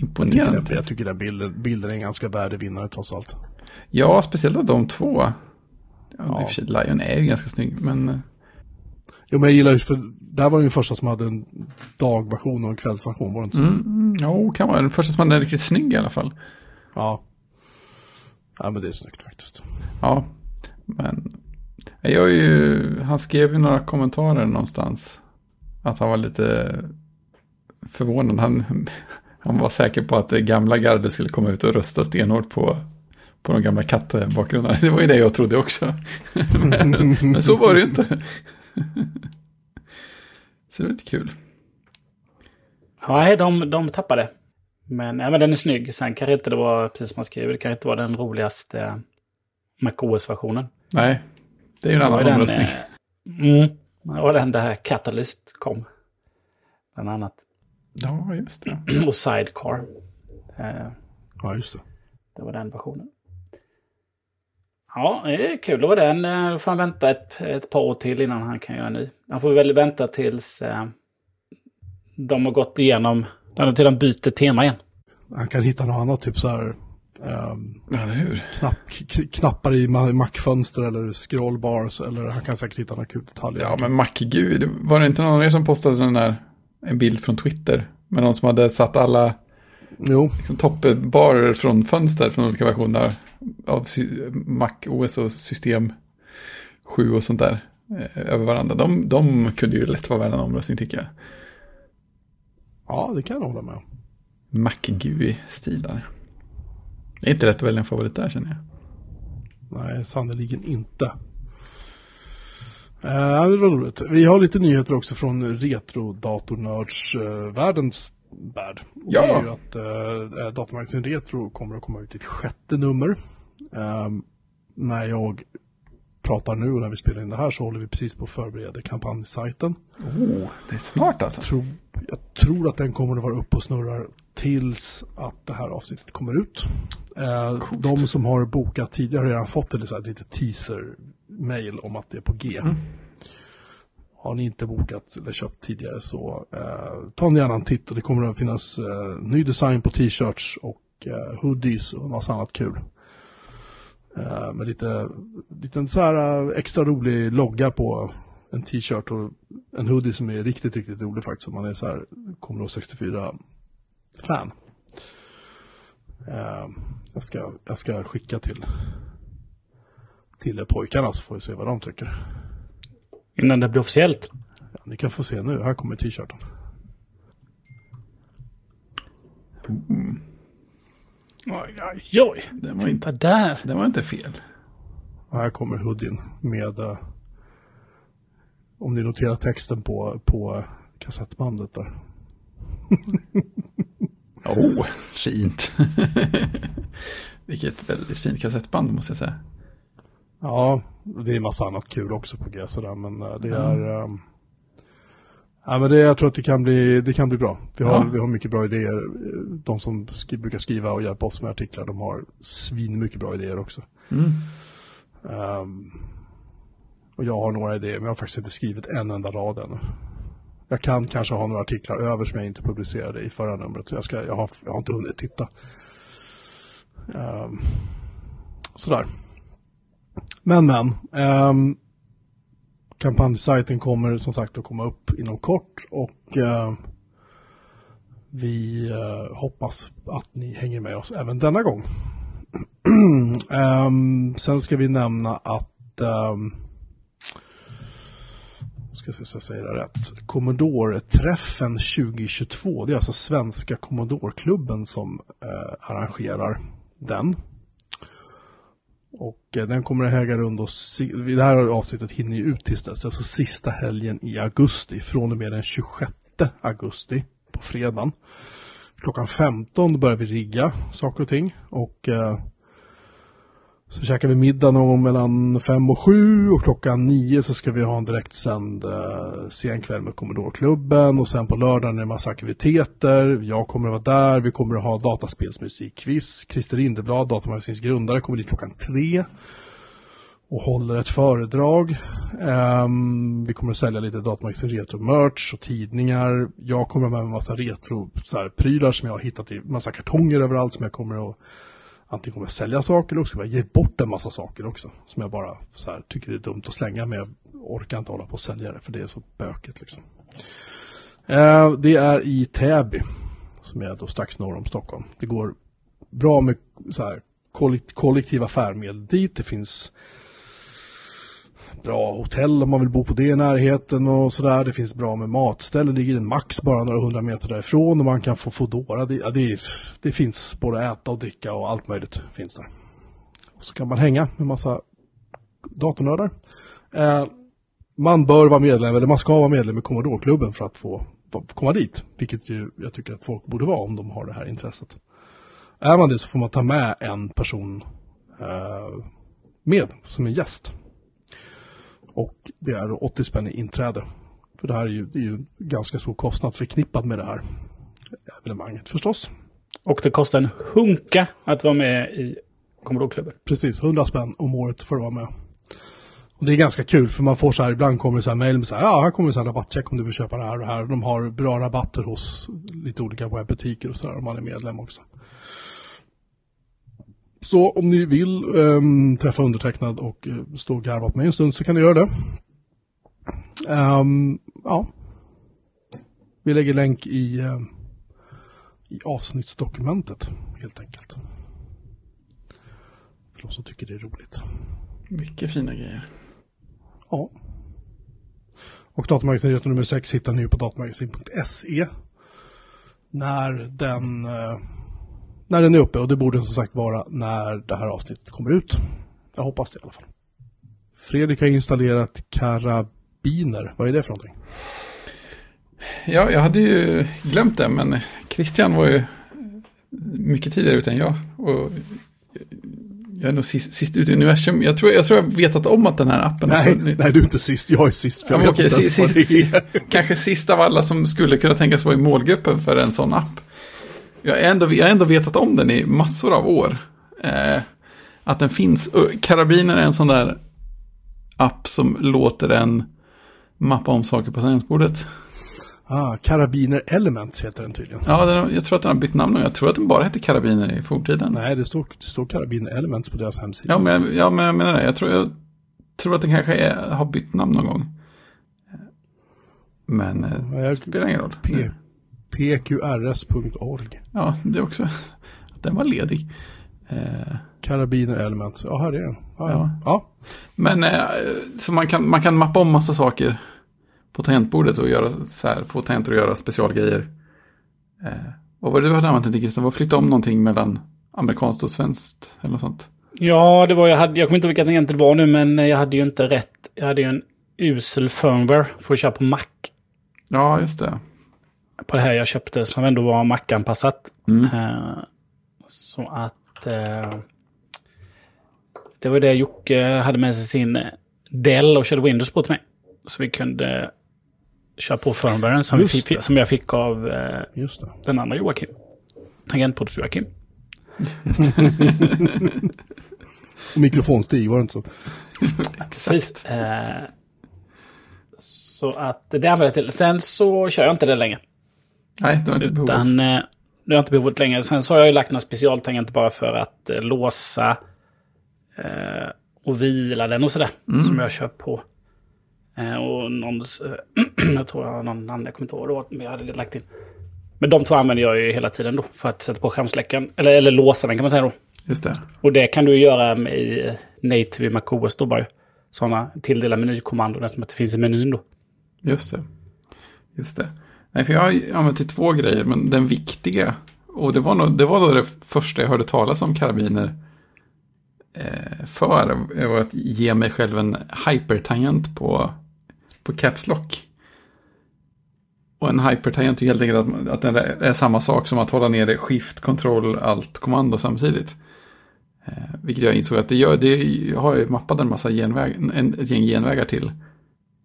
Imponerande. Jag, jag tycker den bilden, bilden är en ganska värdig vinnare trots allt. Ja, speciellt av de två. Ja, Ja. Lion är ju ganska snygg, men... eh, Jo, men jag gillar ju för det här var ju den första som hade en dagversion och en kvällsversion, var det inte så? Mm, jo, kan vara den första som är riktigt snygg i alla fall. Ja. Ja, men det är snyggt faktiskt. Ja, men... Jag ju... Han skrev ju några kommentarer någonstans. Att han var lite förvånad. Han, han var säker på att det gamla gardet skulle komma ut och rösta stenhårt på, på de gamla kattbakgrundarna. Det var ju det jag trodde också. men, men så var det ju inte. Så det var lite kul. Ja, de, de tappade. Men, ja, men den är snygg. Sen kanske inte det var, precis som man skriver, det kanske inte var den roligaste MacOS-versionen. Nej, det är ju en annan den, omröstning. eh, Mm. Det var den där Catalyst kom. Bland annat. Ja, just det. Och Sidecar. Eh, Ja, just det. Det var den versionen. Ja, det är kul. Var den. Eh, Får han vänta ett, ett par år till innan han kan göra en ny. Han får väl vänta tills eh, de har gått igenom, till de byter tema igen. Han kan hitta något annat, typ så här ehm, Ja, hur? knapp, knappar i ma- Mac-fönster eller scrollbars eller han kan säkert hitta några kul detaljer. Ja, men MacGud, var det inte någon av er som postade den där, en bild från Twitter? Med någon som hade satt alla Jo, liksom, toppbarer från fönster från olika versioner av Mac OS och system 7 och sånt där eh, över varandra. De, de kunde ju lätt vara värda en omröstning tycker jag. ja det kan jag hålla med om. Mac-GUI-stilar. Det är inte lätt att välja en favorit där känner jag. Nej, sannerligen inte. Eh, det var roligt. Vi har lite nyheter också från retrodatornörds-världens värld. Och Ja. Det är ju att uh, Datamagasin Retro kommer att komma ut i ett sjätte nummer. Ehm, när jag pratar nu och när vi spelar in det här så håller vi precis på att förbereda kampanjsajten. Oh, det är snart alltså. Jag tror, jag tror att den kommer att vara uppe och snurrar tills att det här avsnittet kommer ut. Eh, de som har bokat tidigare har redan fått ett, litet teaser-mail om att det är på G. Har ni inte bokat eller köpt tidigare så eh, ta gärna en titt och det kommer att finnas eh, ny design på t-shirts och eh, hoodies och massa annat kul. Eh, med lite, liten så här eh, extra rolig logga på en t-shirt och en hoodie som är riktigt, riktigt rolig faktiskt. Om man är så här Commodore 64-fan. Eh, jag, ska, jag ska skicka till, till pojkarna så får vi se vad de tycker. Innan det blir officiellt. Ja, ni kan få se nu, här kommer t-shirten. Oj, oj, oj. Den var inte, där. den var inte fel. Och här kommer hoodien med, eh, om ni noterar texten på, på kassettbandet där. Oh, fint. Vilket väldigt fint kassettband måste jag säga. Ja, det är massa annat kul också på G sådär, men eh, det är... ehm, Ja, men det, jag tror att det kan bli, det kan bli bra. Vi har, Ja. vi har mycket bra idéer. De som sk- brukar skriva och hjälpa oss med artiklar, de har svin mycket bra idéer också. Mm. Ehm, och jag har några idéer, men jag har faktiskt inte skrivit en enda rad ännu. Jag kan kanske ha några artiklar över som jag inte publicerade i förra numret. Jag, ska, jag, har, jag har inte hunnit titta. Um, sådär. Men men. Um, kampanjsajten kommer som sagt att komma upp inom kort och uh, vi uh, hoppas att ni hänger med oss även denna gång. um, sen ska vi nämna att um, ska se så jag säger det rätt. Commodore-träffen 2022. Det är alltså svenska Commodore-klubben som eh, arrangerar den. Och eh, den kommer att äga rum då, si- det här avsnittet hinner ju ut tills dess, alltså sista helgen i augusti, från och med den 26 augusti på fredagen. Klockan 15 börjar vi rigga saker och ting och eh, så käkar vi middag någon gång mellan fem och sju och klockan nio så ska vi ha en direktsänd eh, sen kväll med Commodore-klubben och sen på lördagen är det en massa aktiviteter. Jag kommer att vara där, vi kommer att ha dataspelsmusikquiz. Christer Rindeblad, Datamagasins grundare, kommer dit klockan tre. och håller ett föredrag. Um, vi kommer att sälja lite Datamagasin retro-merch och tidningar. Jag kommer ha med en massa retro-prylar som jag har hittat i massa kartonger överallt som jag kommer att antingen kommer jag sälja saker eller också kommer jag ge bort en massa saker också. Som jag bara så här, tycker det är dumt att slänga men jag orkar inte hålla på och sälja det för det är så bökigt liksom. Eh, det är i Täby. Som är då strax norr om Stockholm. Det går bra med så här, kollektiva färdmedel dit. Det finns bra hotell om man vill bo på det i närheten och sådär. Det finns bra med matställen. Det ligger en Max bara några hundra meter därifrån och man kan få Foodora. Det, ja, det, det finns både äta och dricka och allt möjligt finns där. Och så kan man hänga med massa datornördar. Eh, man bör vara medlem, eller man ska vara medlem i Commodore-klubben för att få få komma dit. Vilket ju jag tycker att folk borde vara om de har det här intresset. Är man det så får man ta med en person eh, med som en gäst. Och det är då 80 spänn i inträde. För det här är ju, det är ju ganska stor kostnad förknippad med det här evenemanget förstås. Och det kostar en hunka att vara med i Commodore-klubben. Precis, 100 spänn om året för att vara med. Och det är ganska kul för man får så här, ibland kommer det så här mejl med så här, ja här kommer det så här rabattcheck om du vill köpa det här och det här. De har bra rabatter hos lite olika webbutiker och så där om man är medlem också. Så om ni vill ehm, träffa undertecknad och uh, stå och garva på mig en stund så kan ni göra det. Ehm, ja. Vi lägger länk i, ehm, i avsnittsdokumentet helt enkelt. För de som tycker det är roligt. Mycket fina grejer. Ja. Och datamagasinet nummer 6 hittar ni på datamagasin.se. När den, eh, när den är uppe och det borde som sagt vara när det här avsnittet kommer ut. Jag hoppas det i alla fall. Fredrik har installerat karabiner. Vad är det för någonting? Ja, jag hade ju glömt det, men Christian var ju mycket tidigare ute än jag. Och jag är nog sist, sist ut i universum. Jag tror, jag tror jag vetat om att den här appen har Nej, funnits. nej, du är inte sist. Jag är sist. För Ja, jag vet okej, sist, sist, kanske sist av alla som skulle kunna tänkas vara i målgruppen för en sån app. Jag har ändå, jag ändå vetat om den i massor av år. Eh, att den finns. Karabiner är en sån där app som låter en mappa om saker på tangentbordet. Ah, Karabiner Elements heter den tydligen. Ja, den, jag tror att den har bytt namn nu. Jag tror att den bara hette Karabiner i forntiden. Nej, det står, det står Karabiner Elements på deras hemsida. Ja, men, ja, men jag menar det. Jag tror, jag tror att den kanske är, har bytt namn någon gång. Men eh, det jag- spelar ingen roll. P, pqrs.org. Ja, det också. Den var ledig. Eh, Karabiner Elements. Ja, här är den. Ja, Ja. ja. Men eh, så man kan, man kan mappa om massa saker på tangentbordet och göra så här, få tangenter att göra specialgrejer. Eh, vad var det du hade använt den Christian? Var flytta om någonting mellan amerikanskt och svenskt eller något sånt? Ja, det var jag hade. Jag kommer inte ihåg vilka tangenter det var nu, men jag hade ju inte rätt. Jag hade ju en usel firmware för att köra på Mac. Ja, just det. På det här jag köpte som ändå var Mac-anpassat. Mm. Eh, så att... Eh, det var det Jocke hade med sig sin Dell och körde Windows på till mig. Så vi kunde köra på firmwaren som, vi fick, som jag fick av eh, den andra Joakim. Tangentbords-Joakim. Och mikrofonstig var det inte så. Precis. Eh, så att det använder jag till. Sen så kör jag inte det längre. Nej, du har inte behov av. Utan, eh, det har inte behovet längre. Sen så har jag ju lagt några specialtangenter bara för att eh, låsa eh, och vila den och sådär. Som jag kör på. Eh, och någon, jag tror jag har någon annan, jag kommer inte ihåg då, men jag hade det lagt in. Men de två använder jag ju hela tiden då för att sätta på skärmsläckaren. Eller, eller låsa den kan man säga då. Just det. Och det kan du göra med i native i MacOS då bara. Sådana tilldela menykommandon eftersom att det finns i menyn då. Just det. Just det. Nej, för jag har använt till två grejer, men den viktiga, och det var, nog, det var då det första jag hörde talas om karabiner eh, för, var att ge mig själv en hypertangent på, på Caps Lock. Och en hypertangent är helt enkelt att, att den är samma sak som att hålla nere skift, kontroll, allt, kommando samtidigt. Eh, vilket jag insåg att det gör, det har jag mappat en massa genväg, en, ett gäng genvägar till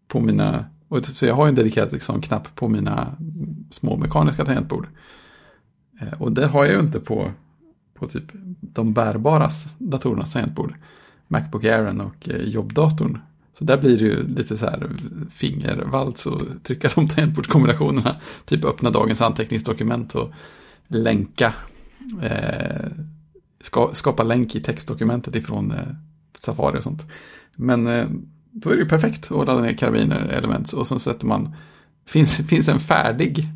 på mina, och typ, så jag har ju en dedikerad liksom, knapp på mina små mekaniska tangentbord. Eh, och det har jag ju inte på, på typ de bärbara datorernas tangentbord. Macbook Airen och eh, jobbdatorn. Så där blir det ju lite så här fingervalts och trycka de tangentbordskombinationerna. Typ öppna dagens anteckningsdokument och länka. Eh, ska, skapa länk i textdokumentet ifrån eh, Safari och sånt. Men eh, då är det ju perfekt att ladda ner karabiner elements och så sätter man, finns, finns en färdig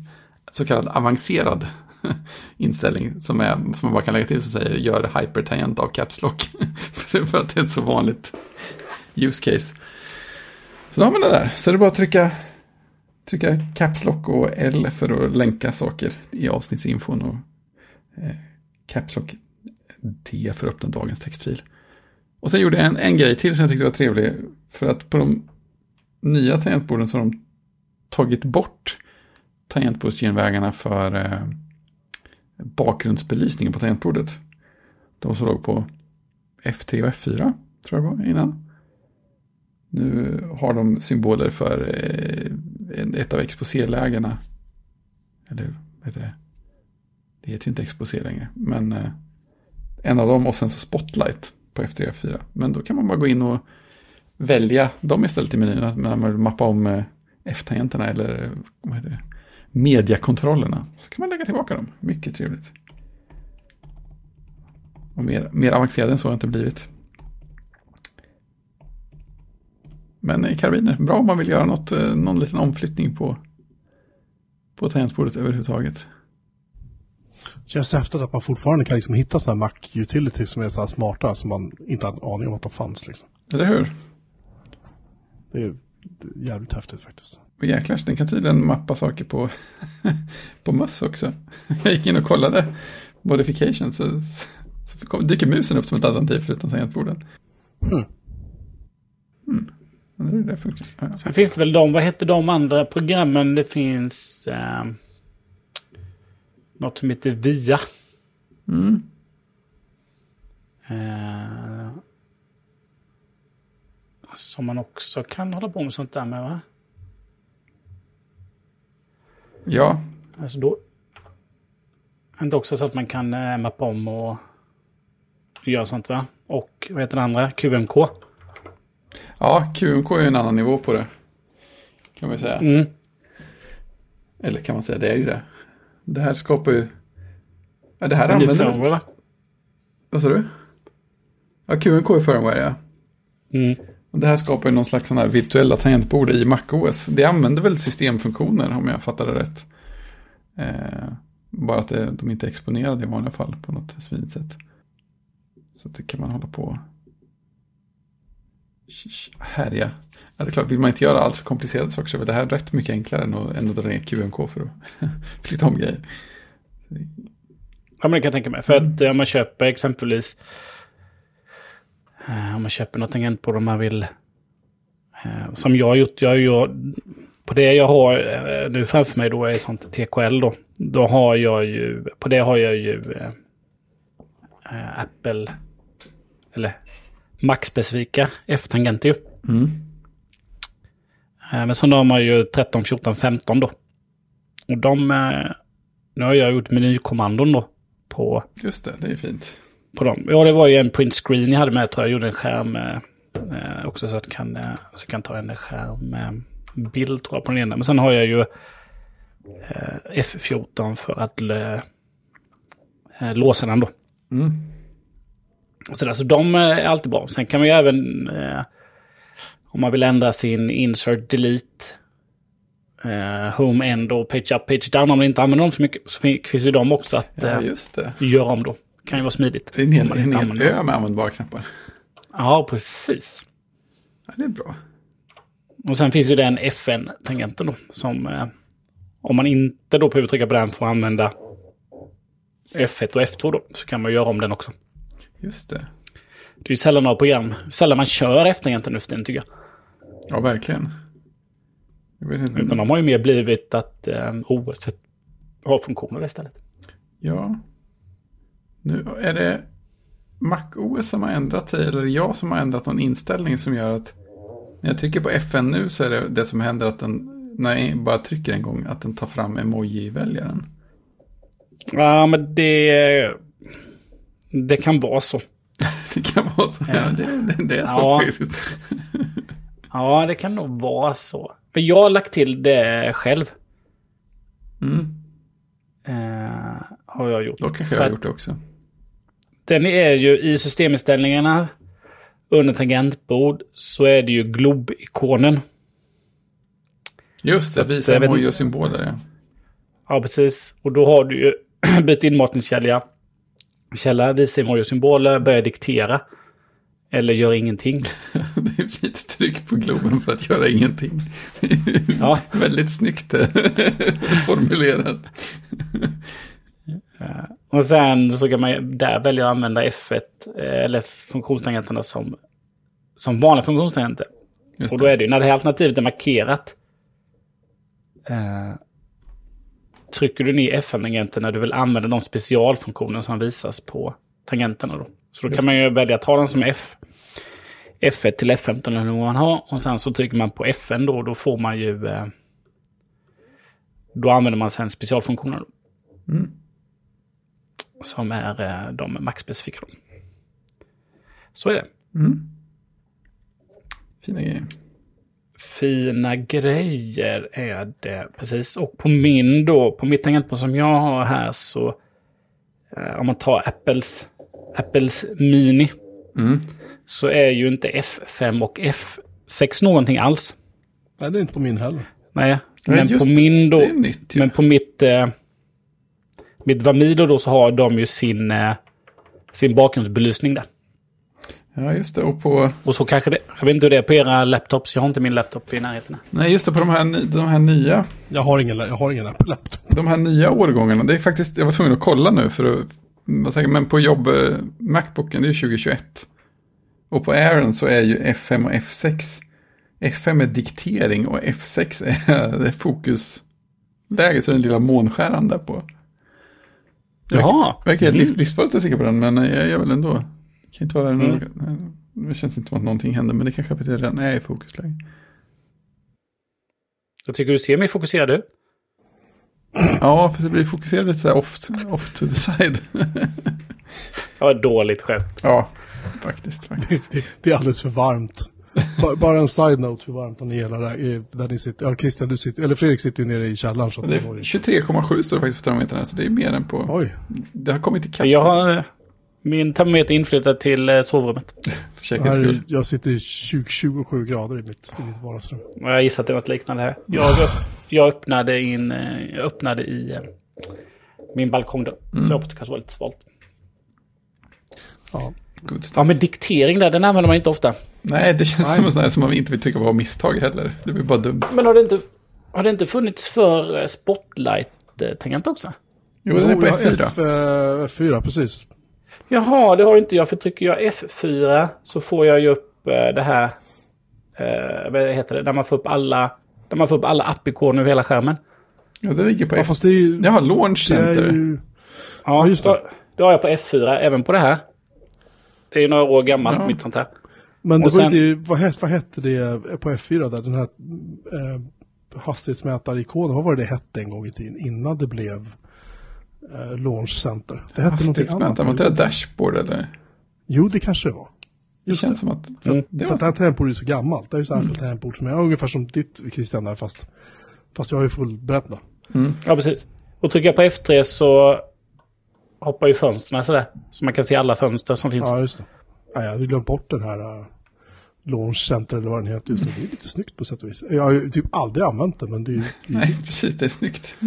så kallad avancerad inställning som, är, som man bara kan lägga till som säger gör hypertangent av caps lock. för, för att det är ett så vanligt use case. Så då har man det där, så är det bara att trycka, trycka caps lock och L för att länka saker i avsnittsinfon och eh, caps lock D för att öppna dagens textfil. Och sen gjorde jag en, en grej till som jag tyckte var trevlig. För att på de nya tangentborden så har de tagit bort tangentbordsgenvägarna för eh, bakgrundsbelysningen på tangentbordet. De som låg på F3 och F4, tror jag det var innan. Nu har de symboler för eh, ett av exposélägena. Eller vad heter det? Det heter ju inte exposé längre, men eh, en av dem och sen så spotlight på F3 och F4. Men då kan man bara gå in och välja dem istället i menyn. Att man vill mappa om eh, F-tangenterna eller eh, vad heter det? mediakontrollerna. Så kan man lägga tillbaka dem. Mycket trevligt. Och mer, mer avancerad än så har jag inte blivit. Men karbiner, karabiner, bra om man vill göra något, någon liten omflyttning på, på tangentbordet överhuvudtaget. Känns häftigt att man fortfarande kan liksom hitta sådana här Mac-utilities som är så här smarta som man inte hade en aning om att de fanns. Liksom. Eller hur? Det är ju jävligt häftigt faktiskt. Och jäklar, den kan tydligen mappa saker på, på möss också. Jag gick in och kollade modification så, så kom, dyker musen upp som ett alternativ förutom tangentborden. Mm. Ja, Det det. Sen finns det väl de, vad heter de andra programmen? Det finns eh, något som heter VIA. Mm. Eh, som man också kan hålla på med sånt där med va? ja, Alltså då... Är det också så att man kan eh, mappa om och göra sånt va? Och vad heter det andra? QMK. ja, QMK är ju en annan nivå på det. Kan man säga. Mm. Eller kan man säga, det är ju det. Det här skapar ju... Ja, det här Det använder... firmware, va? Vad sa du? Ja, QNK är firmware, ja. Mm. Och det här skapar ju någon slags sådana här virtuella tangentbord i MacOS. Det använder väl systemfunktioner om jag fattar det rätt. Eh, bara att det, de inte är exponerade i vanliga fall på något smidigt sätt. Så det kan man hålla på härja. Ja, det är klart, vill man inte göra allt för komplicerade saker så är väl det här rätt mycket enklare än att, än att dra ner QNK för att flytta om grejer. Ja, men det kan jag tänka mig. För att eh, om man köper exempelvis... eh, Om man köper något tangentbord om man vill... eh, Som jag har gjort. Jag, jag, på det jag har nu framför mig då är sånt TKL då. Då har jag ju... På det har jag ju eh, Apple... Eller Mac-specifika F-tangenter ju. Mm. Eh, Men sen har man ju 13, 14, 15 då. Och de... eh, Nu har jag gjort menykommandon då. På Just det, det är fint. på dem. Ja, det var ju en print screen jag hade med. Jag tror jag gjorde en skärm eh, eh, också så att jag kan, eh, så kan ta en skärm eh, bild tror jag på den ena. Men sen har jag ju eh, F14 för att eh, låsa den då. Mm. Så, där, så de är alltid bra. Sen kan man ju även om man vill ändra sin insert delete eh, home end och page up, page down. Om man inte använder dem så mycket så fin- finns ju de också att Ja, eh, det. göra om då. Kan ju vara smidigt. Det är en hel, en ö med användbara knappar. Ja, precis. Ja, det är bra. Och sen finns ju den FN-tangenten då. Som eh, om man inte då behöver trycka på den för att använda F1 och F2 då. Så kan man göra om den också. Just det. Det är ju sällan några program. Sällan man kör F-tangenten nu för tiden tycker jag. Ja, verkligen. Utan de har ju mer blivit att eh, OS har funktioner istället. Ja. Nu är det MacOS som har ändrat sig eller är det jag som har ändrat någon inställning som gör att när jag trycker på FN nu så är det det som händer att den, när jag bara trycker en gång, att den tar fram emoji-väljaren. Ja, men det... Det kan vara så. Det kan vara så. Ja, det, det, det är så Ja. faktiskt. Ja, det kan nog vara så. För jag har lagt till det själv. Mm. Eh, har jag gjort. Då kanske jag har gjort det också. Den är ju i systeminställningarna under tangentbord så är det ju glob-ikonen. Just det, visa vet emoji och symboler. Ja. Ja, precis. Och då har du ju bytt inmatningskälla. Källa, visa emoji och symboler, börja diktera. Eller gör ingenting. Det tryck på Globen för att göra ingenting. Ja. Väldigt snyggt eh, formulerat. Och sen så kan man där välja att använda F1 eh, eller funktionstangenterna som, som vanliga funktionstangenter. Och då är det ju när det här alternativet är markerat. Eh, trycker du ner FN-tangenten när du vill använda de specialfunktioner som visas på tangenterna. Då. Så då Just kan man ju välja att ta den som F. F1 till F15 eller vad man har. Och sen så trycker man på FN då. Då får man ju... Eh, då använder man sen specialfunktioner. Mm. som är eh, de maxspecifika. Så är det. Mm. Fina grejer. Fina grejer är det. Precis. Och på min då, på mitt tangentbord som jag har här så... Eh, om man tar Apples, Apples Mini. Mm. Så är ju inte F5 och F6 någonting alls. Nej, det är inte på min heller. Nej, Nej, men just på min då... Det är nytt. Ja. Men på mitt... Eh, mitt Vamido då så har de ju sin, eh, sin bakgrundsbelysning där. ja, just det. Och på, Och så kanske det... Jag vet inte hur det är på era laptops. Jag har inte min laptop i närheten. nej, just det, på de här, de här nya Jag har ingen, jag har ingen Apple-laptop. de här nya årgångarna, det är faktiskt, jag var tvungen att kolla nu för att men på jobb, eh, Macbooken, det är 2021. Och på Airen så är ju F5 och F6, F5 är diktering och F6 är, det är fokusläge, så den lilla månskäran där på. Jaha. Verkar helt liv- livsfarligt att trycka på den, men jag gör väl ändå. Det kan inte vara Mm. någon, det känns inte som att någonting händer, men det kanske betyder att den är i fokusläge. Jag tycker du ser mer fokuserad ut. Ja, för det blir fokuserat lite så här off, off to the side. Ja, dåligt skämt. ja, faktiskt. faktiskt. Det är alldeles för varmt. Ba- Bara en side-note hur varmt ni gillar där, där ni sitter. Ja, Christian, du sitter, eller Fredrik sitter ju nere i källaren. Så att Det det var är ju- 23,7 står det faktiskt på termometern, så det är mer än på... Oj, Det har kommit ikapp Jag har eh, min termometer inflyttad till eh, sovrummet. för säkerhets skull. är- jag sitter i 20, 27 grader i mitt, i mitt vardagsrum. Jag gissar att det var ett liknande här. Jag, jag öppnade in, eh, jag öppnade i min balkongdörr. Så jag hoppas det kanske var lite svalt. Ja. Good stuff. Ja, men diktering där, den använder man inte ofta. Nej, det känns Nej. som en sån här som man inte vill tycka var misstag heller. Det blir bara dumt. Men har det inte, har det inte funnits för eh, Spotlight-tangent också? Jo, den är på ja, F4. F, eh, F4, precis. Jaha, det har inte jag. För trycker jag F4 så får jag ju upp eh, det här... Eh, vad heter det? Där man får upp alla, där man får upp alla appikoner över hela skärmen. Ja, det ligger på Ja, F. fast det är ju... Jag har Launch det Center. ju Ja, just det. då, då har jag på F4 även på det här. Det är ju några år gammalt Ja. mitt sånt här. men det sen- ju det, vad, hette, vad hette det på F4 där? Den här eh, hastighetsmätarikonen, vad var det det hette en gång i tiden? Innan det blev eh, Launch Center. Det hette Hastighetsmätare, var inte det dashboard eller? Jo, det kanske det var. Det Just känns som att... Mm. Det Det här tangentbordet är så gammalt. Det är ju så här mm. tangentbord som är ungefär som ditt Christian där fast, fast jag är fullbredd då. Ja, precis. Och trycker jag på F3 så hoppar ju fönstren sådär. Så man kan se alla fönster som finns. Ja, just det. Ja, jag hade glömt bort den här uh, Launch Center eller vad den heter just nu. Det är lite snyggt på sätt och vis. Jag har ju typ aldrig använt det men det är ju... nej, precis. Det är snyggt.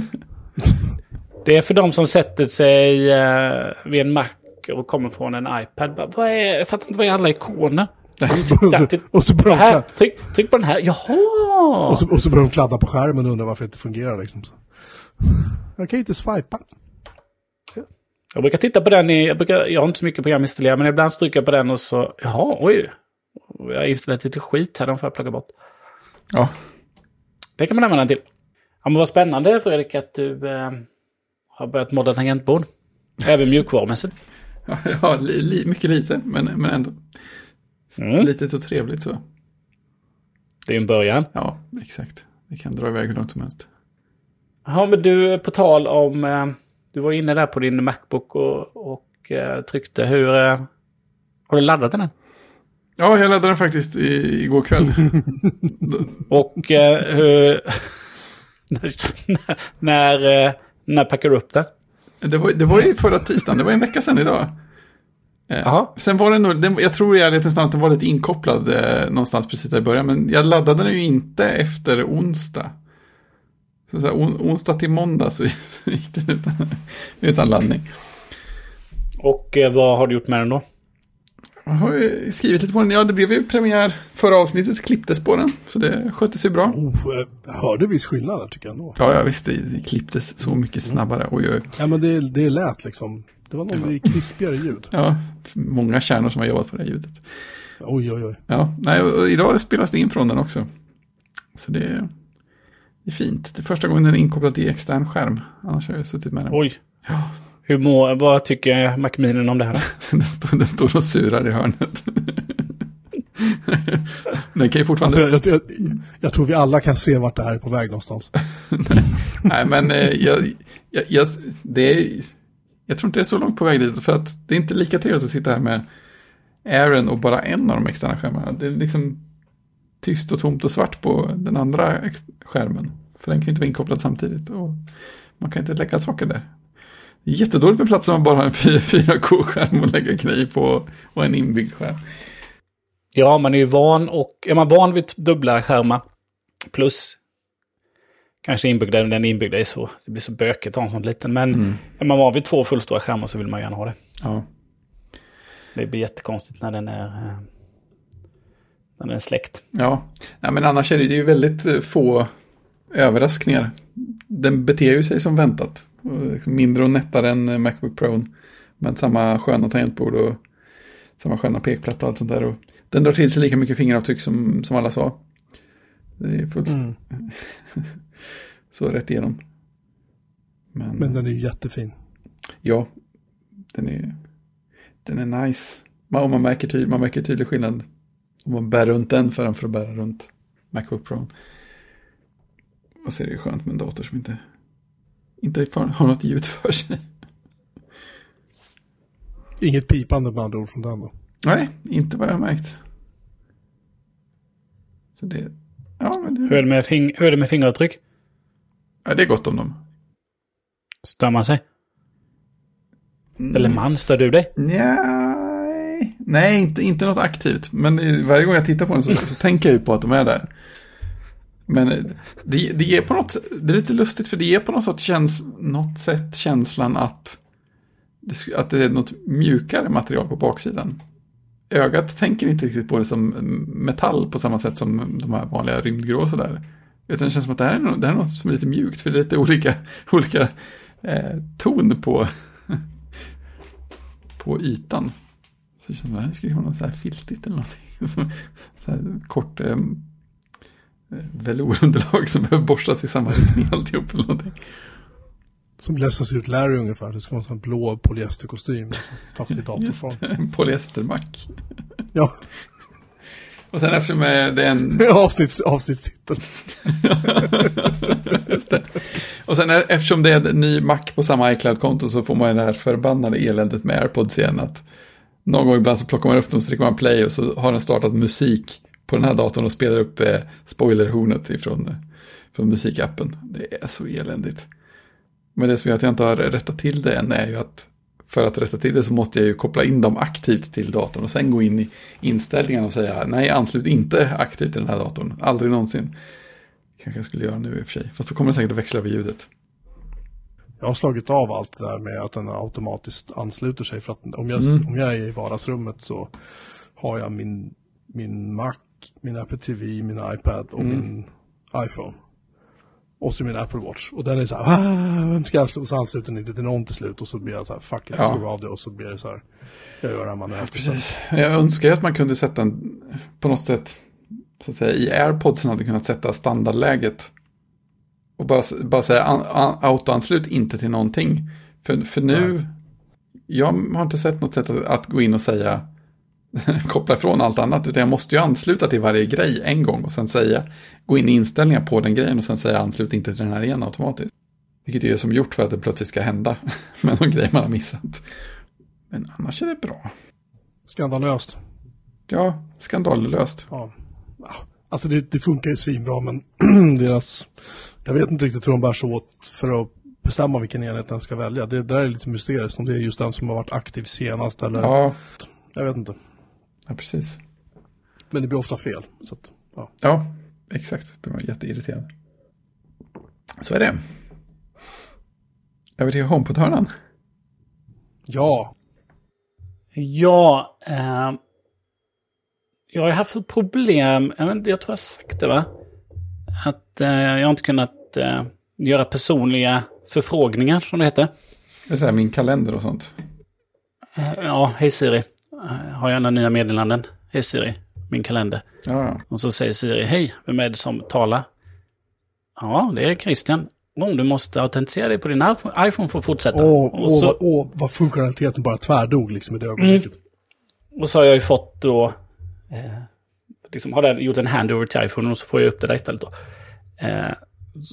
Det är för de som sätter sig eh, vid en Mac och kommer från en iPad. Bara, vad är, jag fattar inte vad är alla ikoner? och så börjar de Här, tryck, tryck på den här. Jaha! och så, och så börjar de kladda på skärmen och undrar varför det inte fungerar liksom. Så. Jag kan inte swipa. Jag brukar titta på den i... Jag, brukar, jag har inte så mycket programinstallerat, men ibland stryker jag på den och så... Jaha, oj. Jag har installerat lite skit här, de får jag plocka bort. Ja, Det kan man använda den till. Ja, men vad spännande Fredrik att du eh, har börjat modda tangentbord. Även mjukvarumässigt. ja, ja li, li, mycket lite, men, men ändå. Mm. Litet och trevligt så. Det är en början. Ja, exakt. Det kan dra iväg hur långt som helst. Ja, men du, på tal om... Eh, du var inne där på din Macbook och, och eh, tryckte. Hur... Eh, har du laddat den än? Ja, jag laddade den faktiskt i, igår kväll. Och eh, hur... när, när, eh, när packar du upp den? det, var, det var ju förra tisdagen, det var en vecka sedan idag. Eh, Jaha. Sen var den nog, jag tror i ärlighetens namn att den var lite inkopplad eh, någonstans precis där i början. Men jag laddade den ju inte efter onsdag. Så, så här, on, onsdag till måndag så gick den utan, utan laddning. Och eh, vad har du gjort med den då? Jag har ju skrivit lite på den. Ja, det blev ju premiär. Förra avsnittet klipptes på den. Så det skötte sig bra. Oh, jag hörde viss skillnad där tycker jag ändå. Ja, ja visst. Det, klipptes så mycket snabbare. Oj, oj. Ja men det, det lät liksom. Det var något krispigare ljud. Ja, många kärnor som har jobbat på det här ljudet. Oj oj oj. Ja, nej, och idag spelas det in från den också. Så det det är fint. Det är första gången den är inkopplad till extern skärm. Annars har jag suttit med den. Oj. Ja, Hur mår, vad tycker Macminen om det här? den, står, den står och surar i hörnet. den kan ju fortfarande... Alltså, jag, jag, jag tror vi alla kan se vart det här är på väg någonstans. Nej, men eh, jag, jag, jag, det är, jag tror inte det är så långt på väg dit. För att det är inte lika trevligt att sitta här med Aaron och bara en av de externa skärmarna. Det är liksom tyst och tomt och svart på den andra skärmen. För den kan ju inte vara inkopplad samtidigt. Och man kan inte lägga saker där. Det är jättedåligt med plats om man bara har en 4K-skärm att lägga grejer på och en inbyggd skärm. Ja, man är ju van och är man van vid dubbla skärmar plus kanske inbyggda, den inbyggda är så, det blir så bökigt att ha en sån liten. Men är man van vid två fullstora skärmar så vill man gärna ha det. Ja, Det blir jättekonstigt när den är, eh, när den är släckt. Ja, Nej, men annars är det det är ju väldigt eh, få överraskningar. Den beter ju sig som väntat. Liksom Mindre och nättare än eh, Macbook Pro. Men samma sköna tangentbord och samma sköna pekplatta och allt sånt där. Och den drar till sig lika mycket fingeravtryck som, som alla sa. Det är fullt Mm. så rätt igenom. Men, Men den är ju jättefin. ja, den är, den är nice. Man, man, märker tydlig, man märker tydlig skillnad man bär runt den framför att bära runt Macbook Pro. Och så är det ju skönt med en dator som inte, inte för, har något ljud för sig. Inget pipande med andra ord från den då. Nej, inte vad jag har märkt. Så det, ja, men Hur det, är det med, fing- hur är det med fingeravtryck? ja, det är gott om dem. Stör man sig? Eller man, stör du dig? Nej, nej inte, inte något aktivt. Men varje gång jag tittar på den så, så tänker jag ju på att de är där. Men eh, det, det ger på något det är lite lustigt för det ger på något sätt, käns, något sätt känslan att det, att det är något mjukare material på baksidan. Ögat tänker inte riktigt på det som metall på samma sätt som de här vanliga rymdgrå och sådär. Utan det känns som att det här är något, det här är något som är lite mjukt, för det är lite olika, olika eh, ton på, på ytan. Så som att det skulle vara något så här filtigt eller någonting. Som, så här kort eh, velorunderlag som behöver borstas i samma riktning alltihop eller någonting. Som läsas ut Larry ungefär. Det ska vara en sån här blå polyesterkostym. Fast i datorform. en polyestermack. Ja, Och sen eftersom eh, det är en... avsnitts, avsnittstitel. Och sen eh, eftersom det är en ny Mac på samma iCloud-konto så får man det här förbannade eländet med AirPods igen. Att någon gång ibland så plockar man upp dem, så trycker man play och så har den startat musik på den här datorn och spelar upp eh, spoilerhornet ifrån eh, från musikappen. Det är så eländigt. Men det som gör att jag inte har rättat till det än är ju att för att rätta till det så måste jag ju koppla in dem aktivt till datorn och sen gå in i inställningarna och säga nej, anslut inte aktivt till den här datorn. Aldrig någonsin. Kanske jag skulle göra nu i och för sig. Fast då kommer det säkert att växla över ljudet. Jag har slagit av allt det där med att den automatiskt ansluter sig. För att om jag, Mm. om jag är i vardagsrummet så har jag min, min Mac, min Apple TV, min iPad och Mm. min iPhone. Och så min Apple Watch. Och den är så här, ah, vem ska jag ansluta? Och så ansluter den inte till någon till slut. Och så blir jag så här, fuck it, Ja. jag av det. Och så blir det så här, jag gör det här manuellt. Precis. Jag önskar ju att man kunde sätta en, på något sätt, så att säga, i AirPodsen hade kunnat sätta standardläget. Och bara, bara säga an, an, autoanslut inte till någonting. För, för nu, jag har inte sett något sätt att, att gå in och säga koppla ifrån allt annat, utan jag måste ju ansluta till varje grej en gång och sen säga, gå in i inställningar på den grejen och sen säga anslut inte till den här igen automatiskt. Vilket är som gjort för att det plötsligt ska hända med någon grej man har missat. Men annars är det bra. Skandalöst. Ja, skandalöst. Ja. Ja, Alltså det, det funkar ju svinbra men deras, jag vet inte riktigt hur de bär sig åt för att bestämma vilken enhet den ska välja. Det, det där är lite mysteriskt om det är just den som har varit aktiv senast eller, Ja, jag vet inte. ja precis. Men det blir ofta fel. Så att, ja. Ja, exakt. Det var jätteirriterande. Så är det. Över till HomePod-hörnan. ja, Ja, eh, jag har haft ett problem. Jag, vet, inte, jag tror jag har sagt det va? Att eh, jag har inte kunnat eh, göra personliga förfrågningar som det heter. Det är så här min kalender och sånt. Eh, ja, hej Siri. Eh, har jag några nya meddelanden? Hej Siri, min kalender. Ja. Och så säger Siri, hej, vem är det som talar? Ja, det är Christian. Oh, du måste autentisera dig på din iPhone för att fortsätta. åh, och, åh, så, vad, åh, vad funktionaliteten bara tvärdog liksom i det ögonblicket. och så har jag ju fått då, eh, liksom har den gjort en handover till iPhone och så får jag upp det där istället då. Eh,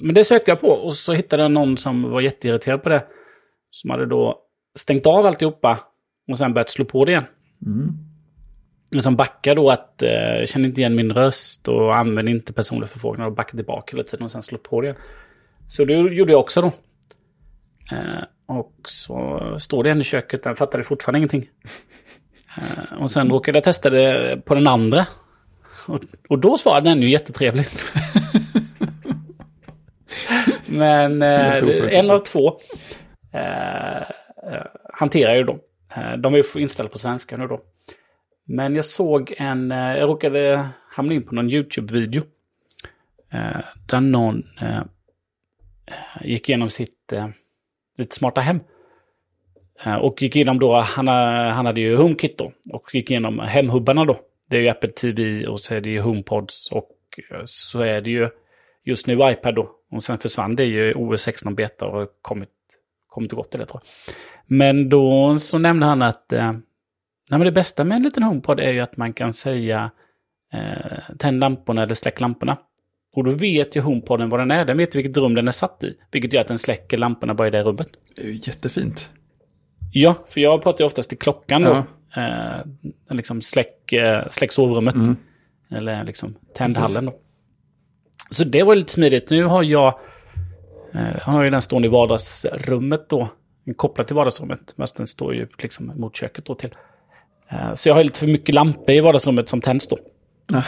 men det sökte jag på och så hittade jag någon som var jätteirriterad på det. Som hade då stängt av alltihopa och sen börjat slå på det igen. Mm. Som backar då att eh, jag känner inte igen min röst och använder inte personliga förfrågningar och backar tillbaka hela tiden och sen slår på det igen. Så det gjorde jag också då. Eh, och så står det en i köket, den fattade fortfarande ingenting. Eh, och sen råkade jag testa det på den andra. Och, och då svarade den ju jättetrevligt. Men eh, en av två eh, eh, hanterar ju dem. Eh, de är ju inställda på svenska nu då. Men jag såg en, eh, jag råkade hamna in på någon YouTube-video. Eh, där någon eh, gick igenom sitt eh, lite smarta hem. Och gick igenom då, han, ha- han hade ju HomeKit då. Och gick igenom hemhubbarna då. Det är ju Apple TV och så är det ju HomePods och eh, så är det ju just nu iPad då. Och sen försvann det ju OS 16 beta och har kommit, kommit och gått det tror jag. Men då så nämnde han att eh, nej, det bästa med en liten HomePod är ju att man kan säga eh, tänd lamporna eller släck lamporna. Och då vet ju HomePoden vad den är. Den vet vilket rum den är satt i. Vilket gör att den släcker lamporna bara i det rummet. Det är ju jättefint. Ja, för jag pratar ju oftast till klockan då. Ja. Eh, liksom släck, eh, släck sovrummet. Mm. Eller liksom tändhallen då. Så det var lite smidigt. Nu har jag, eh, han har ju den stående i vardagsrummet då. Kopplad till vardagsrummet. Men den står ju liksom mot köket då till. Eh, så jag har lite för mycket lampor i vardagsrummet som tänds då. Ja.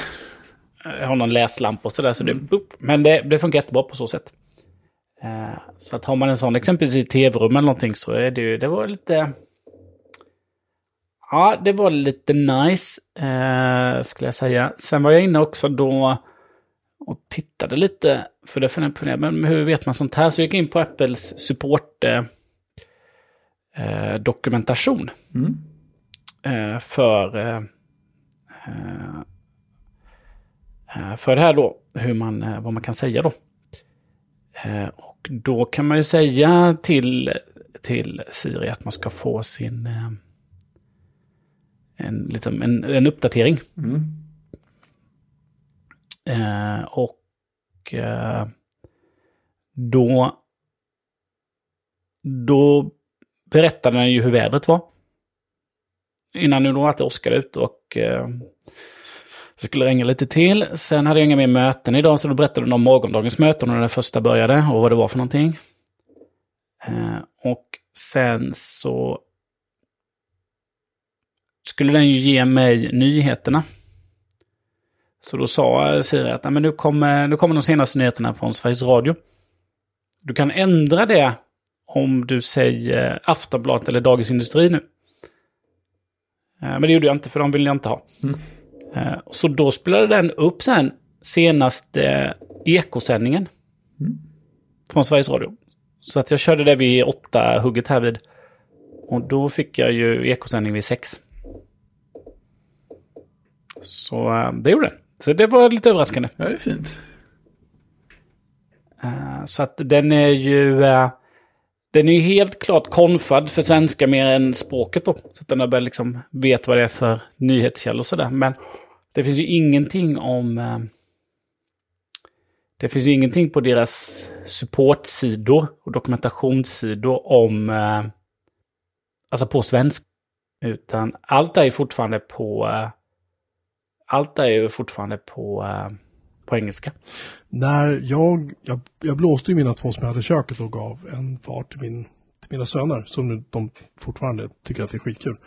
Jag har någon läslampa och sådär. Så det, men det, det funkar jättebra på så sätt. Eh, Så att har man en sån exempelvis i tv-rum eller någonting så är det ju, det var lite... Ja, det var lite nice, eh, skulle jag säga. Sen var jag inne också då och tittade lite, för det funderade men hur vet man sånt här? Så jag gick in på Apples support eh, eh, dokumentation Mm. eh, för, eh, eh, för det här då, hur man, vad man kan säga då. Och då kan man ju säga till, till Siri att man ska få sin en, liten, en, en uppdatering. Mm. Eh, och eh, då, då berättade den ju hur vädret var. Innan nu då att det åskade ut och eh, det skulle regna lite till. Sen hade jag inga mer möten idag så då berättade de om morgondagens möten när det första började och vad det var för någonting. Eh, och sen så skulle den ju ge mig nyheterna. Så då sa Siri att "Nej, men nu, kommer, nu kommer de senaste nyheterna från Sveriges Radio. Du kan ändra det om du säger Aftonbladet eller Dagens Industri nu. Eh, Men det gjorde jag inte för de ville jag inte ha. Eh, Så då spelade den upp sen senaste ekosändningen. Från Sveriges Radio. Så att jag körde det vid åtta hugget här vid. Och då fick jag ju ekosändning vid sex. Så eh, det gjorde den. Så det var lite överraskande. Ja, det är fint. Eh, Så att den är ju... eh, Den är ju helt klart konfad för svenska mer än språket då. Så att den har liksom vet vad det är för nyhetskällor och sådär. Men det finns ju ingenting om... Det finns ju ingenting på deras supportsidor och dokumentationssidor om... Alltså på svenska. Utan allt är ju fortfarande på... Allt är ju fortfarande på, eh, på engelska. När jag, jag, jag blåste ju mina två som jag hade i köket och gav en par till, min, till mina söner som nu de fortfarande tycker att det är skitkul.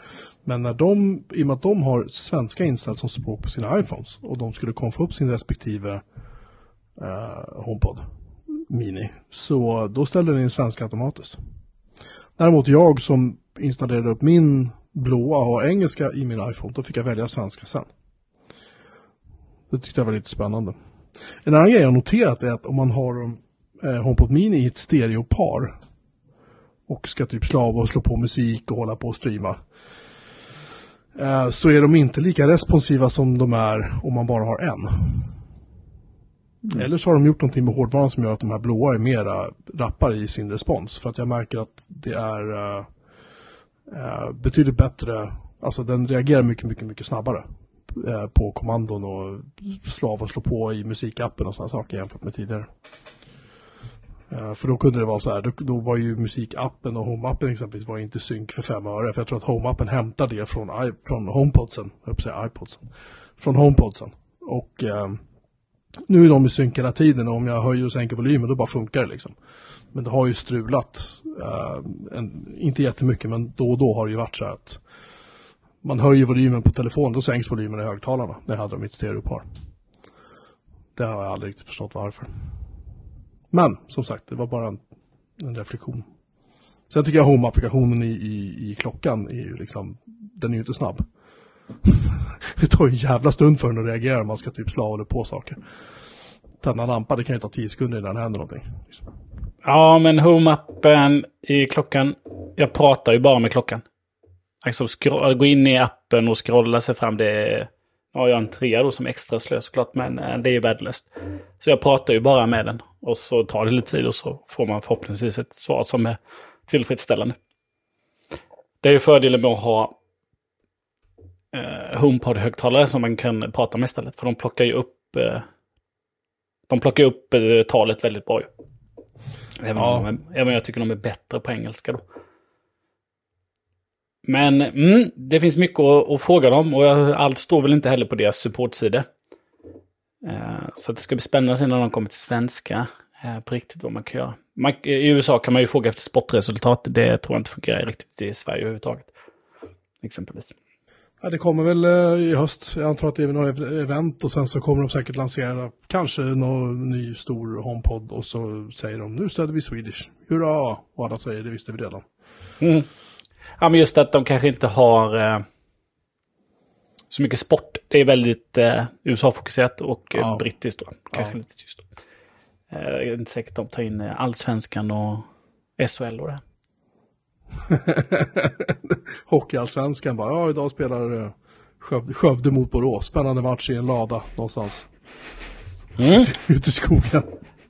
Men när de, i och med att de har svenska inställt som språk på sina iPhones och de skulle komma upp sin respektive eh, HomePod Mini, så då ställde den in svenska automatiskt. Däremot jag som installerade upp min blåa och har engelska i min iPhone, då fick jag välja svenska sen. Det tyckte jag var lite spännande. En annan grej jag noterat är att om man har eh, HomePod Mini i ett stereopar och ska typ slava och slå på musik och hålla på och streama. Eh, så är de inte lika responsiva som de är om man bara har en. Eller så har de gjort någonting med hårdvaran som gör att de här blåa är mera rappare i sin respons. För att jag märker att det är eh, eh, betydligt bättre, alltså den reagerar mycket, mycket, mycket snabbare eh, på kommandon och slav och slå på i musikappen och sådana saker jämfört med tidigare. Eh, För då kunde det vara så här, då, då var ju musikappen och homeappen exempelvis var inte synk för fem öre. För jag tror att homeappen hämtar det från, i, från homepodsen, jag på att säga iPodsen. Från homepodsen. Och eh, nu är de i synk hela tiden och om jag höjer och sänker volymen då bara funkar det liksom. Men det har ju strulat, eh, en, inte jättemycket men då och då har det ju varit så här att man höjer volymen på telefonen, då sänks volymen i högtalarna. Det hade de i ett stereopar. Det har jag aldrig riktigt förstått varför. Men som sagt, det var bara en, en reflektion. Sen tycker jag Home-applikationen i, i, i klockan är ju liksom, den är ju inte snabb. det tar ju en jävla stund för den att reagera om man ska typ slå eller på saker. Tända lampa, det kan ju ta tio sekunder innan det händer någonting. Ja, men Home-appen i klockan. Jag pratar ju bara med klockan. Scroll, gå in i appen och scrolla sig fram. Det är, ja, jag har en trea då som extra slö såklart, men eh, det är ju värdelöst. Så jag pratar ju bara med den. Och så tar det lite tid och så får man förhoppningsvis ett svar som är tillfredsställande. Det är ju fördelen med att ha eh, HomePod-högtalare som man kan prata med istället. För de plockar ju upp, eh, de plockar upp eh, talet väldigt bra ju. Även, Ja. om, även om jag tycker de är bättre på engelska då. Men mm, det finns mycket att, att fråga dem och allt står väl inte heller på deras supportsida. Eh, så det ska bli spännande sen när de kommer till svenska. Eh, på riktigt vad man kan göra. Man, I USA kan man ju fråga efter sportresultat. Det tror jag inte fungerar riktigt i Sverige överhuvudtaget. Exempelvis. Ja, det kommer väl eh, i höst. Jag antar att det är något event och sen så kommer de säkert lansera kanske någon ny stor HomePod och så säger de nu stöder vi Swedish. Hurra! Och alla säger det visste vi redan. Mm. Ja, men just att de kanske inte har eh, så mycket sport. Det är väldigt eh, USA-fokuserat och eh, Ja. brittiskt då. Kanske Ja. lite tyst. Eh, jag är inte säker att de tar in eh, allsvenskan och SHL och det. Hockeyallsvenskan bara, ja idag spelar eh, Skövde, Skövde mot Borås. Spännande match i en lada någonstans Mm. ute i skogen.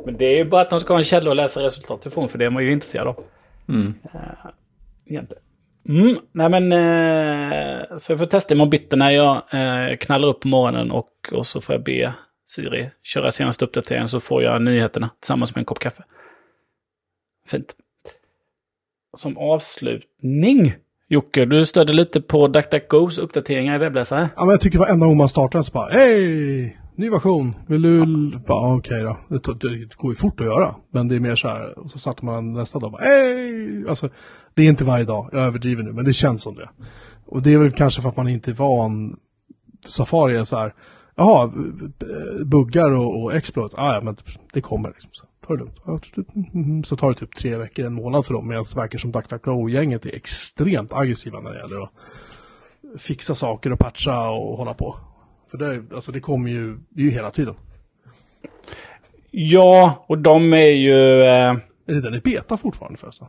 Men det är ju bara att de ska ha en källa att läsa resultat ifrån, för det är man ju intresserad av. Mm. Egentligen. Mm, nej men, eh, så jag får testa imorgon bitti när jag eh, knallar upp på morgonen och, och så får jag be Siri köra senaste uppdateringen så får jag nyheterna tillsammans med en kopp kaffe. Fint. Som avslutning, Jocke, du stödde lite på DuckDuckGos uppdateringar i webbläsare. Ja men jag tycker varenda gång man startar så bara, hej! Ny version, vill du... l-" Bara, "Ja, Okej då, det, det går ju fort att göra. Men det är mer så här, och så startar man nästa dag bara, hej! Alltså, det är inte varje dag, jag överdriver nu, men det känns som det. Och det är väl kanske för att man inte är van. Safari är så här, jaha, buggar och, och exploits, ah, ja men det kommer liksom. Så, ta det lugnt. Ja, mm, Så tar det typ tre veckor, en månad för dem, medan det verkar som DuckDuckGo-gänget är extremt aggressiva när det gäller att fixa saker och patcha och hålla på. För det, alltså det kommer ju, det är ju hela tiden. Ja, och de är ju... Eh, Är den i beta fortfarande förresten?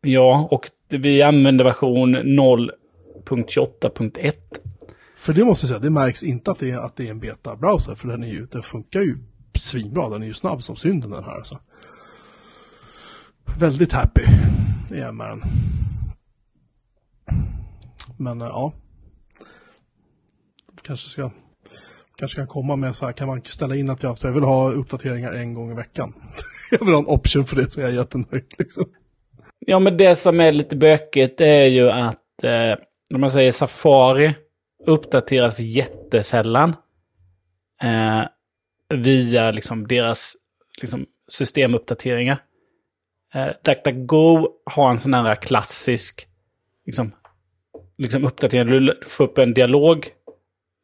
ja, och vi använder version 0.28.1. För det måste jag säga, det märks inte att det är, att det är en beta-browser, för den, är ju, den funkar ju svinbra, den är ju snabb som synden den här. Alltså. Väldigt happy är jag med den. Men eh, ja. Kanske ska Kanske kan komma med så här, kan man ställa in att jag, så jag vill ha uppdateringar en gång i veckan. jag vill ha en option för det så jag är jättenöjd liksom. Ja, men det som är lite bökigt är ju att eh, när man säger Safari uppdateras jättesällan eh, via liksom deras liksom, systemuppdateringar. Eh, DuckDuckGo har en sån här klassisk liksom, liksom uppdatering. Du får upp en dialog,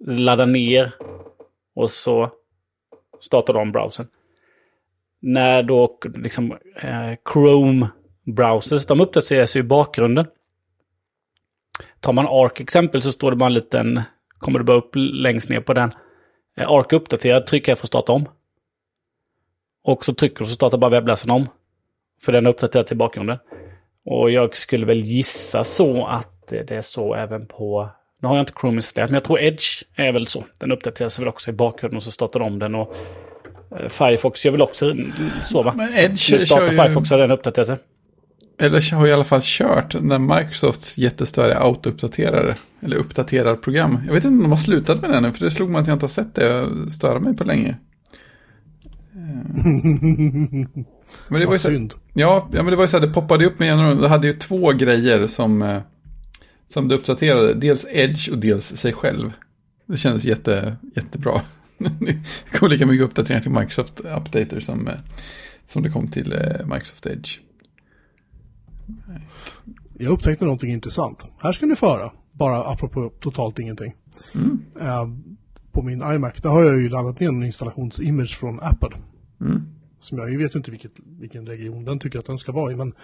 ladda ner och så startar de browsern. När då liksom eh, Chrome browsers, de uppdateras ju i bakgrunden. Tar man Arc exempel så står det bara en liten, kommer det bara upp längst ner på den. Eh, Arc uppdaterad, trycker jag för att starta om. Och så trycker du så startar bara webbläsaren om. För den är uppdaterad till bakgrunden. Och jag skulle väl gissa så att det är så även på, nu har jag inte Chrome installerat, men jag tror Edge är väl så. Den uppdateras väl också i bakgrunden och så startar de den. Och eh, Firefox gör väl också så va? Men Edge Nu startar kör ju, Firefox har den uppdaterat sig. eller har i alla fall kört när Microsofts jättestöriga auto-uppdaterare, eller uppdaterarprogram. Jag vet inte om de har slutat med det nu, för det slog mig att jag inte har sett det störa mig på länge. Men det var ju så, ja, ja, men det var ju så här, det poppade upp med en Det hade ju två grejer som, eh, som det uppdaterade. Dels Edge och dels sig själv. Det kändes jätte, jättebra. det kom lika mycket uppdateringar till Microsoft Updater som, eh, som det kom till eh, Microsoft Edge. Jag upptäckte någonting intressant. Här ska ni få höra. Bara apropå totalt ingenting. Eh, på min iMac, där har jag ju laddat ner en installationsimage från Apple. Mm. Som jag, vet inte vilket, vilken region den tycker att den ska vara i. Men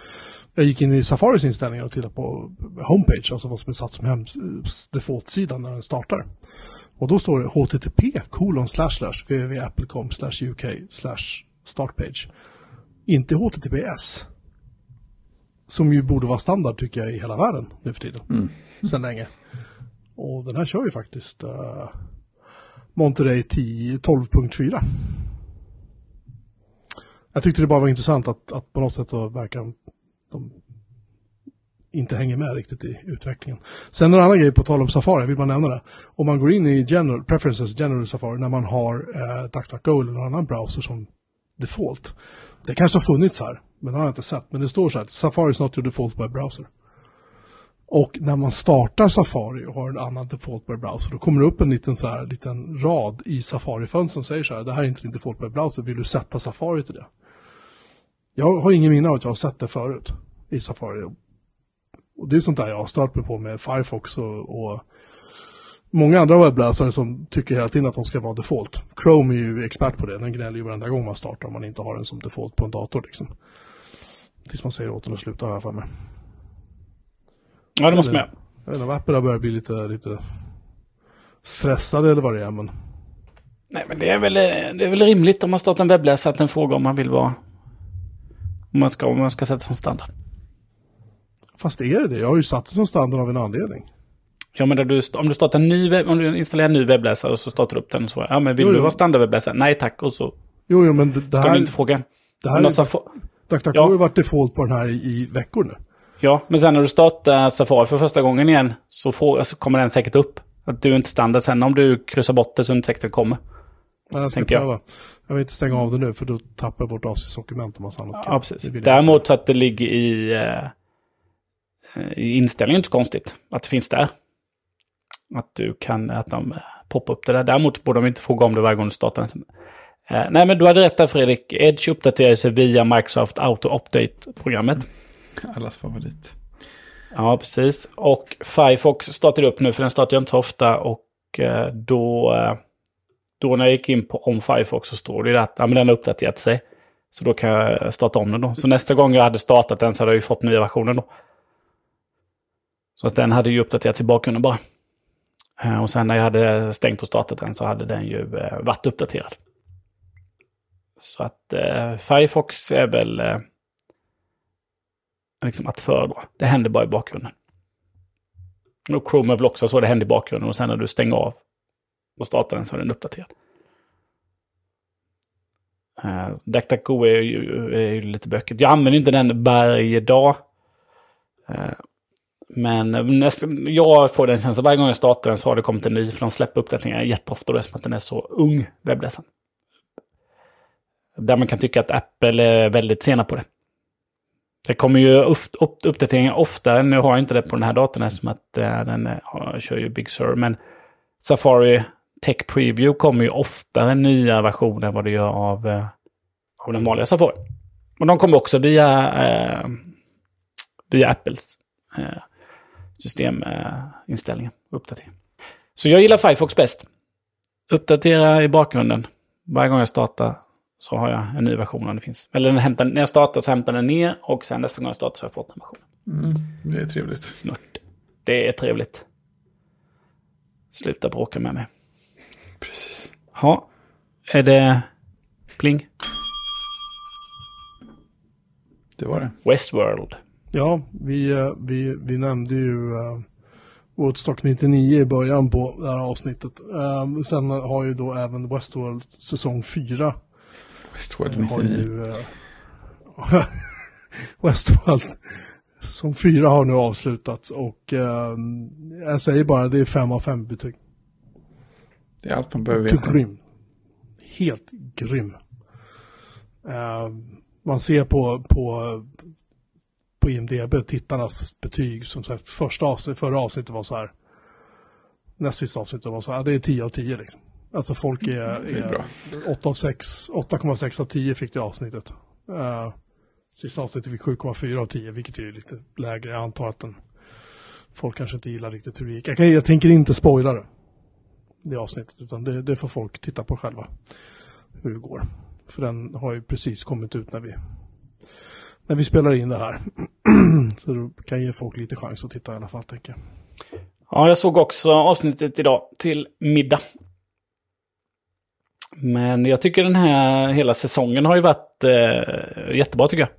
jag gick in i Safaris inställningar och tittade på Homepage, alltså vad som är satt som hem, default-sidan när den startar. Och då står det http kolon slash slash www.apple.com slash uk slash startpage. Inte https. Som ju borde vara standard tycker jag i hela världen nu för tiden. Mm. Sedan länge. Och den här kör ju faktiskt uh, Monterey 10 12.4. Jag tyckte det bara var intressant att, att på något sätt så verkar de, de inte hänger med riktigt i utvecklingen. Sen en annan grej på tal om Safari, jag vill bara nämna det. Om man går in i general, Preferences General Safari när man har eh, DuckDuckGo eller någon annan browser som default. Det kanske har funnits här, men det har jag inte sett. Men det står så här, Safari is not your default web browser. Och när man startar Safari och har en annan default browser då kommer det upp en liten, så här, liten rad i Safari-fönstret som säger så här, det här är inte din default browser, vill du sätta Safari till det? Jag har ingen minne av att jag har sett det förut i Safari. Och det är sånt där jag har stört mig på med Firefox och, och många andra webbläsare som tycker hela tiden att de ska vara default. Chrome är ju expert på det, den gnäller ju varenda gång man startar om man inte har den som default på en dator liksom. Tills man säger åt den att sluta här för mig. Ja, det måste man Jag vet inte om Apple har börjat bli lite, lite stressade eller vad det är, men Nej, men det är, väl, det är väl rimligt om man startar en webbläsare att den frågar om man vill vara... Om man ska, om man ska sätta som standard. fast är det det? Jag har ju satt det som standard av en anledning. Ja, men du, om du startar en ny webb, om du installerar en ny webbläsare och så startar du upp den och så. Ja, men vill Jo, du ha standardwebbläsare? Nej tack. Och så Jo, jo, men det, det ska du här, inte fråga. det här är, alltså, få- DuckDuckGo Ja. har ju varit default på den här i, veckor nu. Ja, men sen när du startar Safari för första gången igen så, får, så kommer den säkert upp. Att du är inte standard. Sen om du kryssar bort det så är det inte säkert det kommer. Jag ska Tänker jag. Jag vill inte stänga av det nu för då tappar jag bort avsnittsdokument och massa annat. Ja, precis. Däremot så att det ligger i, eh, i inställningen är inte så konstigt. Att det finns där. Att du kan, att de poppar upp det där. Däremot borde de inte fråga om det varje gång du startar den. Eh, nej, men du hade rätt där Fredrik. Edge uppdaterar sig via Microsoft Auto Update-programmet. Allas favorit. Ja, precis. Och Firefox startade upp nu, för den startar jag inte så ofta. Och eh, då, eh, då när jag gick in på om Firefox så står det att ja, men den har uppdaterat sig. Så då kan jag starta om den då. Så nästa gång jag hade startat den så hade jag ju fått nya versionen då. Så att den hade ju uppdaterats i bakgrunden bara. Eh, och sen när jag hade stängt och startat den så hade den ju eh, varit uppdaterad. Så att eh, Firefox är väl eh, liksom att föredra. Det händer bara i bakgrunden. Och Chrome är väl också så, det händer i bakgrunden och sen när du stänger av och startar den så är den uppdaterad. Eh, uh, DuckDuckGo är ju, är ju lite bökigt. Jag använder inte den varje dag. Uh, men nästa, jag får den känslan varje gång jag startar den så har det kommit en ny. För de släpper uppdateringar jätteofta då eftersom att den är så ung, webbläsaren. Där man kan tycka att Apple är väldigt sena på det. Det kommer ju uppdateringar oftare. Nu har jag inte det på den här datorn eftersom att eh, den har, kör ju Big Sur. Men Safari Tech Preview kommer ju oftare nya versioner än vad det gör av, eh, av den vanliga Safari. Och de kommer också via, eh, via Apples eh, systeminställningar. Eh, uppdatering. Så jag gillar Firefox bäst. Uppdatera i bakgrunden. Varje gång jag startar så har jag en ny version om det finns. Eller den hämtar, när jag startar så hämtar den ner och sen nästa gång jag startar så har jag fått den versionen. Mm, det är trevligt. Snart. Det är trevligt. Sluta bråka med mig. Precis. Ja, är det pling? Det var det. Westworld. Ja, vi, eh, vi, vi nämnde ju uh, Woodstock 99 i början på det här avsnittet. Eh, sen har ju då även Westworld säsong 4 Westworld har 99. ju... eh, Westworld säsong 4 har nu avslutats och eh, jag säger bara det är 5 av 5 betyg. Det är allt man behöver veta. Grym. Helt grym. Eh, man ser på, på, på IMDB tittarnas betyg. Som sagt, första avsnitt, förra avsnittet var så här. Näst sista avsnittet var så här, det är 10 av 10 liksom. Alltså folk är, Det är bra. 8 av 6, 8,6 av 10 fick det avsnittet. Uh, sista avsnittet fick 7,4 av 10, vilket är lite lägre. Jag antar att den, folk kanske inte gillar riktigt hur det gick. Jag, kan, jag tänker inte spoila det, det avsnittet, utan det, det får folk titta på själva. Hur det går. För den har ju precis kommit ut när vi, när vi spelar in det här. Så då kan ge folk lite chans att titta i alla fall, tänker jag. Ja, jag såg också avsnittet idag till middag. Men jag tycker den här hela säsongen har ju varit eh, jättebra tycker jag.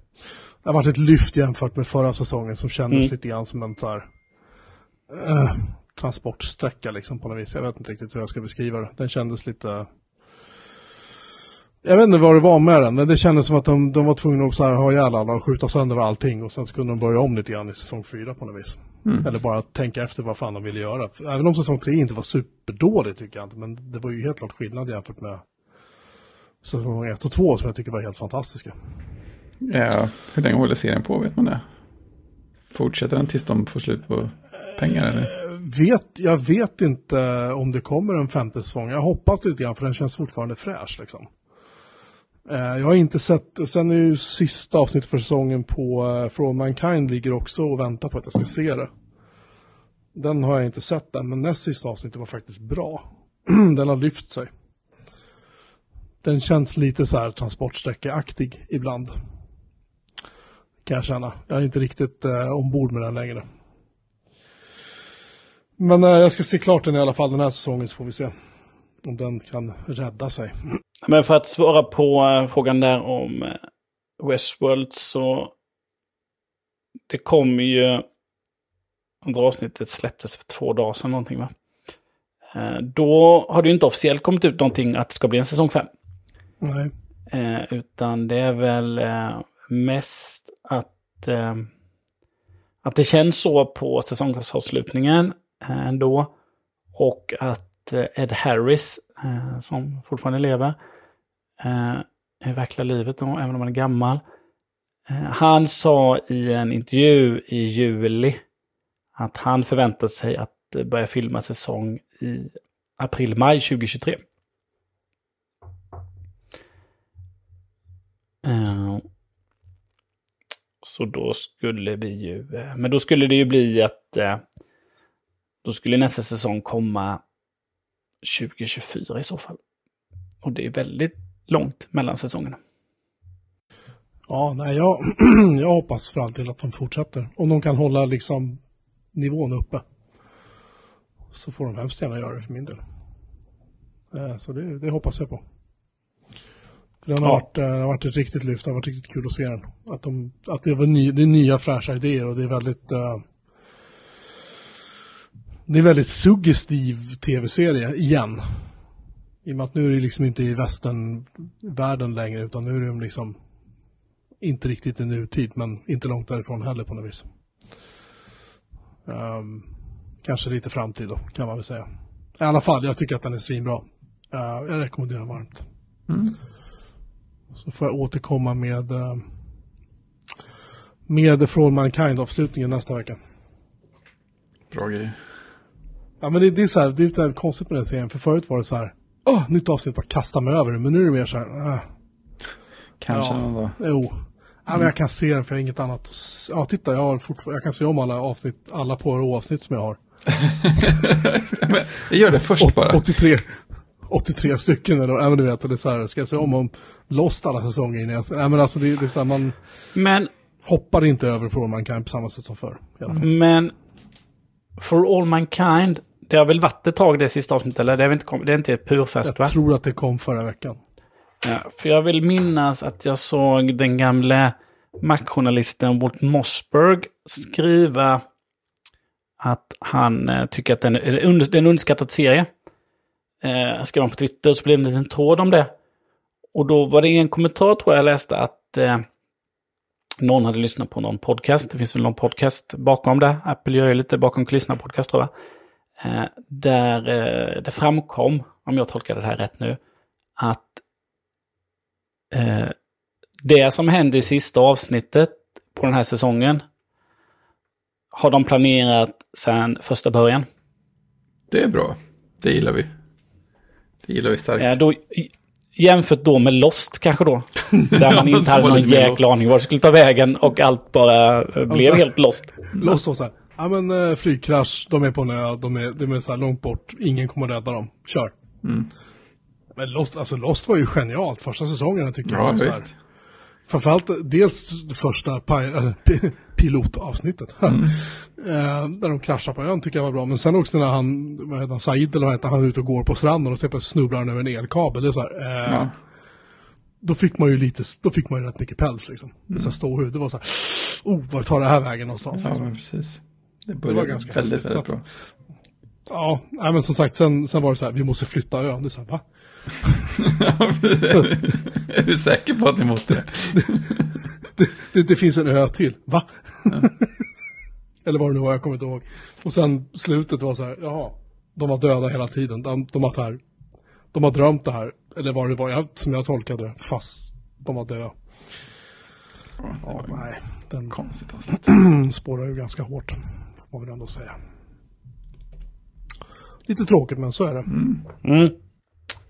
Det har varit ett lyft jämfört med förra säsongen som kändes Mm. lite grann som en så här, eh, transportsträcka liksom på något vis. Jag vet inte riktigt hur jag ska beskriva det. Den kändes lite... Jag vet inte vad det var med den, men det kändes som att de, de var tvungna att så här, ha ihjäl alla och skjuta sönder allting och sen så kunde de börja om lite grann i säsong fyra på något vis. Mm. Eller bara tänka efter vad fan de ville göra. Även om säsong tre inte var superdålig tycker jag inte, men det var ju helt klart skillnad jämfört med säsong ett och två som jag tycker var helt fantastiska. Ja, hur länge håller serien på vet man det? Fortsätter den tills de får slut på pengar eller? Vet, jag vet inte om det kommer en femte säsong. Jag hoppas det lite grann för den känns fortfarande fräsch liksom. Eh, jag har inte sett, sen är ju sista avsnittet för säsongen på eh, For All Mankind ligger också och väntar på att jag ska se det. Den har jag inte sett än, men näst sista avsnittet var faktiskt bra. Den har lyft sig. Den känns lite så här transportsträckeaktig ibland. Kan jag känna. Jag är inte riktigt eh, ombord med den längre. Men eh, jag ska se klart den i alla fall den här säsongen så får vi se. Om den kan rädda sig. Men för att svara på eh, frågan där om eh, Westworld så... Det kom ju... Andra avsnittet släpptes för två dagar sedan någonting va? Eh, Då har det ju inte officiellt kommit ut någonting att det ska bli en säsong 5. Nej. Eh, utan det är väl eh, mest att, eh, att det känns så på säsongsavslutningen Eh, ändå. Och att eh, Ed Harris, eh, som fortfarande lever, i verkliga livet, då, även om han är gammal. Han sa i en intervju i juli att han förväntar sig att börja filma säsong i april-maj 2023. Så då skulle vi ju, men då skulle det ju bli att då skulle nästa säsong komma 2024 i så fall. Och det är väldigt långt mellan säsongerna. Ja, nej, jag, jag hoppas för all del att de fortsätter. Om de kan hålla liksom nivån uppe. Så får de hemskt gärna göra det för min del. Eh, Så det, det hoppas jag på. För den har, Ja. varit, eh, det har varit ett riktigt lyft, det har varit riktigt kul att se den. Att, de, att det, var ny, det är nya fräscha idéer och det är väldigt... eh, det är väldigt suggestiv tv-serie igen. I och med att nu är det liksom inte i västernvärlden längre utan nu är de liksom inte riktigt i nutid men inte långt därifrån heller på något vis. Ehm, kanske lite framtid då kan man väl säga. I alla fall, jag tycker att den är svinbra. Uh, jag rekommenderar den varmt. Så får jag återkomma med uh, med Från Mankind-avslutningen nästa vecka. Bra grejer. Ja men det, det är så här, det är lite konstigt med den serien för förut var det så här Åh, nytt avsnitt, bara kasta mig över det. Men nu är det mer så här, äh, Kanske Ja. dag. jo. Ja, men jag kan se den för jag har inget annat. Ja, titta, jag, har fortfarande, jag kan se om alla avsnitt, alla Poirot-avsnitt som jag har. Jag gör det först bara. 83, 83 stycken eller, ja men du vet, det är så här, ska jag se om om Lost alla säsonger innan jag ser, nej men alltså det, det är så här, man Men, hoppar inte över från man kan på samma sätt som förr. I alla fall. men For All Mankind, det har väl varit ett tag det sista avsnittet, eller det är, inte, det är inte purfärskt va? Jag tror att det kom förra veckan. Ja, för jag vill minnas att jag såg den gamle Mac-journalisten Walt Mossberg skriva att han eh, tycker att den är, under- en underskattad serie. Eh, skrev han på Twitter så blev det en liten tråd om det. Och då var det en kommentar tror jag jag läste att eh, någon hade lyssnat på någon podcast. Det finns väl någon podcast bakom det. Apple gör ju lite bakom kulisserna podcast tror jag. Eh, där eh, det framkom, om jag tolkar det här rätt nu, att eh, det som hände i sista avsnittet på den här säsongen har de planerat sedan första början. Det är bra. Det gillar vi. Det gillar vi starkt. Eh, då, jämfört då med Lost kanske då. Där man inte hade var någon jäkla aning var det skulle ta vägen och allt bara eh, blev Alltså- helt lost. Lost var så här, ja men eh, flygkrasch, de är på en ö, de är, de är så här långt bort, ingen kommer rädda dem, kör. Men Lost, alltså Lost var ju genialt första säsongen tycker Ja, jag. Så här. Framförallt dels det första pilotavsnittet. Eh, där de kraschar på ön tycker jag var bra. Men sen också när han, vad heter han, Said eller vad heter han, är ute och går på stranden och ser plötsligt snubblar han över en elkabel. Det är så här, eh, Ja. Då fick man ju lite, då fick man ju rätt mycket päls liksom. Mm. Så ståhud, det var så här, oh, var tar det här vägen någonstans? ja, liksom. men precis. Det var började ganska väldigt, häftigt, väldigt bra. Ja, nej, men som sagt, sen, sen var det så här, vi måste flytta ön. Det är så här, va? är du säker på att ni måste det? Det, det finns en ö till, va? Eller vad det nu var, jag kommer inte ihåg. Och sen slutet var så här, jaha, de var döda hela tiden. De, de, har, här, de har drömt det här, eller vad det var, jag, som jag tolkade det, fast de var döda. Ja, nej, den Konstigt avsnitt. spårar ju ganska hårt, får man väl ändå säga. lite tråkigt, men så är det. Mm.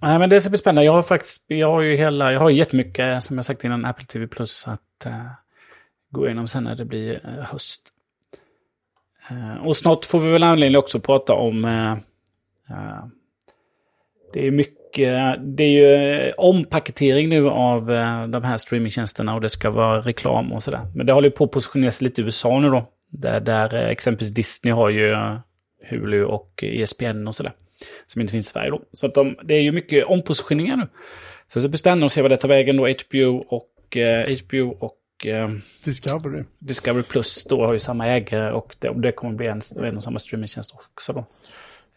Nej, men det ska bli spännande. Jag har faktiskt, jag har ju hela, jag har jättemycket, som jag sagt innan, Apple TV Plus att uh, gå igenom sen när det blir uh, höst. Uh, och snart får vi väl anledning också att prata om, det är mycket, det är ju ompaketering nu av de här streamingtjänsterna och det ska vara reklam och sådär. Men det håller ju på att positionera sig lite i USA nu då. Där, där exempelvis Disney har ju Hulu och ESPN och sådär. Som inte finns i Sverige då. Så att de, det är ju mycket ompositioneringar nu. Så det blir spännande att se vad det tar vägen då. HBO och, eh, HBO och eh, Discovery. Discovery Plus då har ju samma ägare och det, och det kommer bli en, en och samma streamingtjänst också då.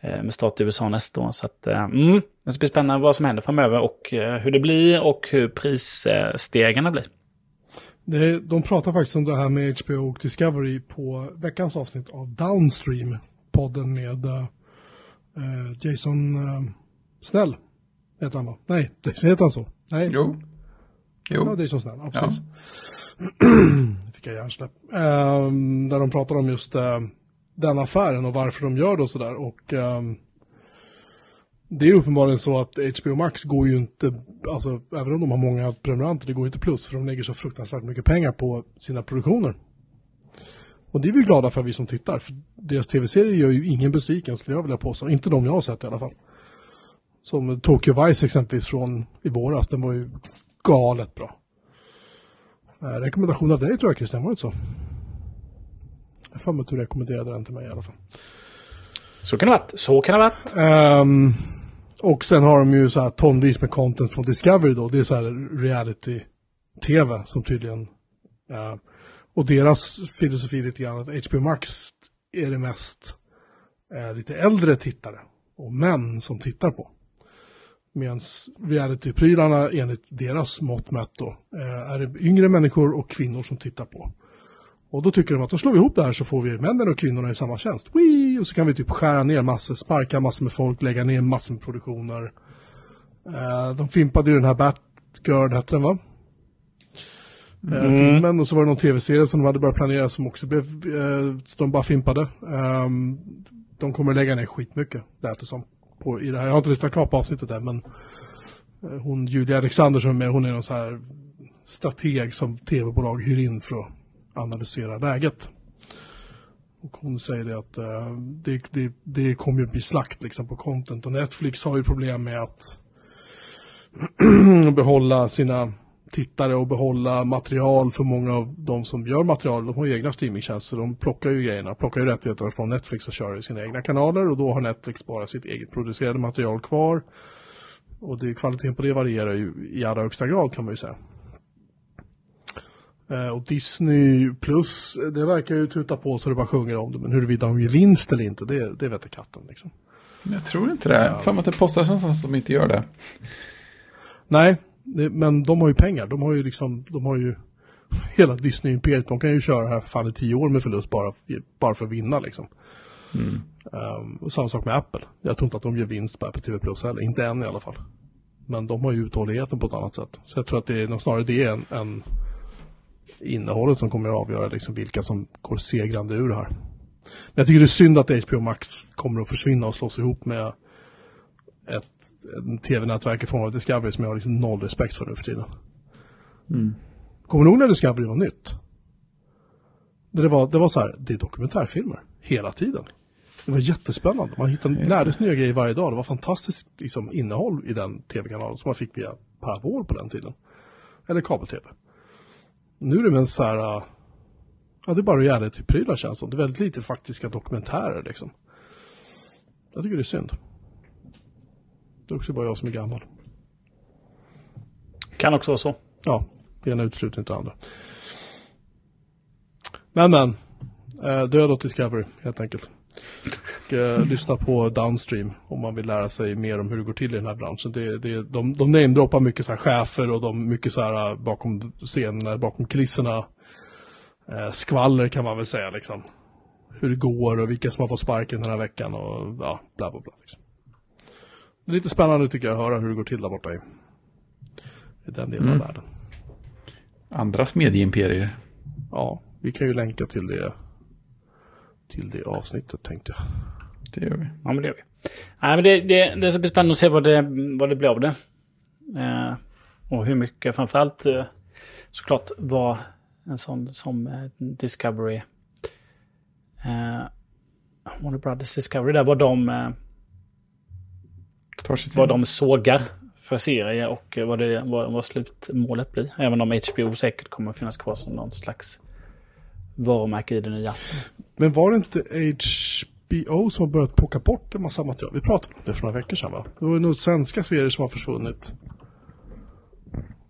Eh, med start i USA nästa år. Så att, eh, mm, det ska bli spännande vad som händer framöver och eh, hur det blir och hur prisstegarna blir. Det, de pratar faktiskt om det här med HBO och Discovery på veckans avsnitt av Downstream, podden med uh, Jason uh, Snell. Heter han då? Nej, heter han så? Nej. Jo. Jo. Ja, Jason Snell, ja, precis. Ja. fick jag hjärnsläpp. Uh, där de pratar om just uh, den affären och varför de gör det och sådär. Och um, det är uppenbarligen så att HBO Max går ju inte, alltså även om de har många prenumeranter, det går inte plus för de lägger så fruktansvärt mycket pengar på sina produktioner. Och det är vi glada för vi som tittar, för deras tv-serier gör ju ingen besviken skulle jag vilja påstå, inte de jag har sett i alla fall. Som Tokyo Vice exempelvis från i våras, den var ju galet bra. Eh, rekommendation av dig tror jag Christian, var det så? Jag har att du rekommenderade den till mig i alla fall. Så kan det ha varit. Så kan det ha varit. Um, och sen har de ju så här tonvis med content från Discovery då. Det är så här reality-tv som tydligen... Uh, och deras filosofi lite grann att HBO Max är det mest uh, lite äldre tittare och män som tittar på. Medan reality-prylarna enligt deras mått mätt då eh, är det yngre människor och kvinnor som tittar på. Och då tycker de att då slår vi ihop det här så får vi männen och kvinnorna i samma tjänst. Wee! Och så kan vi typ skära ner massor, sparka massor med folk, lägga ner massor med produktioner. Eh, de fimpade ju den här Batgirl, hette den va? Uh, mm. Filmen och så var det någon tv-serie som de hade börjat planera som också blev, uh, de bara fimpade. Um, de kommer lägga ner skitmycket, lät det som. På, i det här. Jag har inte lyssnat klart på avsnittet än men hon Julia Alexander som är med, hon är någon så här strateg som tv-bolag hyr in för att analysera läget. Och hon säger det att uh, det, det, det kommer ju bli slakt liksom på content och Netflix har ju problem med att behålla sina tittare och behålla material för många av de som gör material. De har ju egna streamingtjänster, de plockar ju grejerna, plockar ju rättigheterna från Netflix och kör i sina egna kanaler och då har Netflix bara sitt eget producerade material kvar. Och det, kvaliteten på det varierar ju i allra högsta grad kan man ju säga. Eh, och Disney plus, det verkar ju tuta på så det bara sjunger om det. Men huruvida de gör vinst eller inte, det, det vet katten. Liksom. Jag tror inte det. Ja. För att det postar någonstans att de inte gör det. Nej, men de har ju pengar. De har ju liksom, de har ju hela Disney-imperiet. De kan ju köra här för fan i tio år med förlust bara, bara för att vinna liksom. Mm. Um, och samma sak med Apple. Jag tror inte att de gör vinst på Apple TV Plus heller. Inte än i alla fall. Men de har ju uthålligheten på ett annat sätt. Så jag tror att det är nog snarare det än, än innehållet som kommer att avgöra liksom vilka som går segrande ur det här. Men jag tycker det är synd att HBO Max kommer att försvinna och slås ihop med ett, ett tv-nätverk i form av Discovery som jag har liksom noll respekt för nu för tiden. Mm. Kommer du ihåg när Discovery var nytt? Det var, det var så här, det är dokumentärfilmer hela tiden. Det var jättespännande. Man hittade, lärde sig nya grejer varje dag. Det var fantastiskt liksom, innehåll i den tv-kanalen som man fick via Paravol på den tiden. Eller kabel-tv. Nu är det väl så här, ja det är bara reality-prylar känns som. Det är väldigt lite faktiska dokumentärer liksom. Jag tycker det är synd. Det är också bara jag som är gammal. Kan också vara så. Ja, det ena utesluter inte andra. Men men, äh, död åt Discovery helt enkelt. Och, eh, lyssna på Downstream om man vill lära sig mer om hur det går till i den här branschen. Det, det, de, de namedroppar mycket så här chefer och de mycket så här eh, bakom scenerna, bakom kulisserna. Eh, skvaller kan man väl säga liksom. Hur det går och vilka som har fått sparken den här veckan och ja, bla bla bla. Liksom. Det är lite spännande tycker jag att höra hur det går till där borta i, i den delen mm. av världen. Andras medieimperier. Ja, vi kan ju länka till det till det avsnittet tänkte jag. Det gör vi. Ja, men det gör vi. Nej, men det, det, det ska bli spännande att se vad det, vad det blir av det. Eh, och hur mycket, framförallt eh, såklart vad en sån som eh, Discovery, eh, Warner Brothers Discovery där, vad de, eh, Tar sig till. Vad de sågar för serie och vad, det, vad, vad slutmålet blir. Även om HBO säkert kommer att finnas kvar som någon slags varumärke i det nya. Men var det inte HBO som har börjat plocka bort en massa material? Vi pratade om det för några veckor sedan va? Det var nog svenska serier som har försvunnit.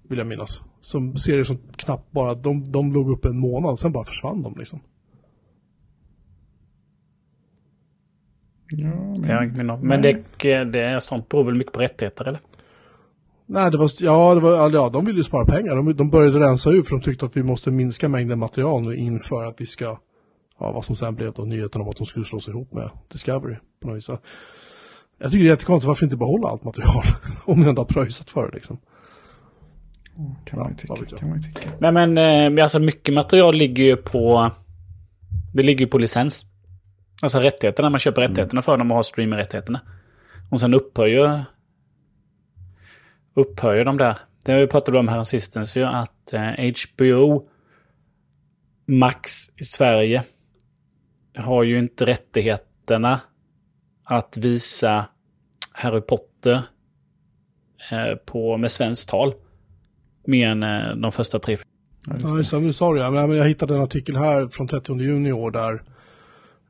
Vill jag minnas. Som serier som knappt bara, de, de låg upp en månad, sen bara försvann de liksom. Ja, men, jag. Men det, det är sånt beror väl mycket på rättigheter eller? Nej, det var, ja, det var, ja, de ville ju spara pengar. De, de började rensa ut för de tyckte att vi måste minska mängden material nu inför att vi ska, ja, vad som sen blev då nyheten om att de skulle slå sig ihop med Discovery på något vis. Jag tycker det är jättekonstigt, varför inte behålla allt material? om ni ändå har pröjsat för det liksom. kan man ju tycka. Kan man ju tycka. Nej men eh, alltså mycket material ligger ju på... Det ligger ju på licens. Alltså rättigheterna, man köper rättigheterna för dem och har streamingrättigheterna. Och sen upphör ju... Upphör ju de där. Det har vi pratat om här sistens ju att eh, HBO Max i Sverige har ju inte rättigheterna att visa Harry Potter eh, på, med svenskt tal. Mer än eh, de första tre Ja, sa du. Men jag hittade en artikel här från 30 juni i år där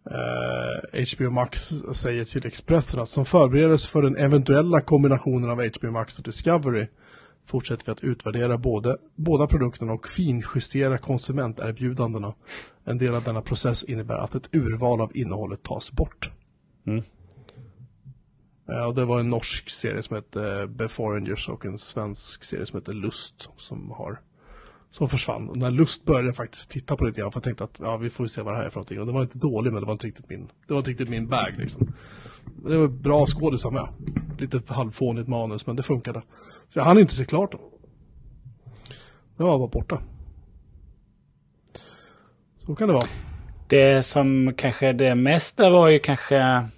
eh, HBO Max säger till Expressen att som förberedelse för den eventuella kombinationen av HBO Max och Discovery fortsätter vi att utvärdera både, båda produkterna och finjustera konsumenterbjudandena. En del av denna process innebär att ett urval av innehållet tas bort. Mm. Eh, och det var en norsk serie som hette Beforengers och en svensk serie som heter Lust som har som försvann. Och när Lust började jag faktiskt titta på det lite grann för jag tänkte att ja, vi får se vad det här är för någonting. Och det var inte dåligt men det var inte riktigt min, det var inte riktigt min bag liksom. Det var bra skådisar med. Lite halvfånigt manus men det funkade. Så jag hann inte se klart den. Den var bara borta. Så kan det vara. Det som kanske det mesta var ju kanske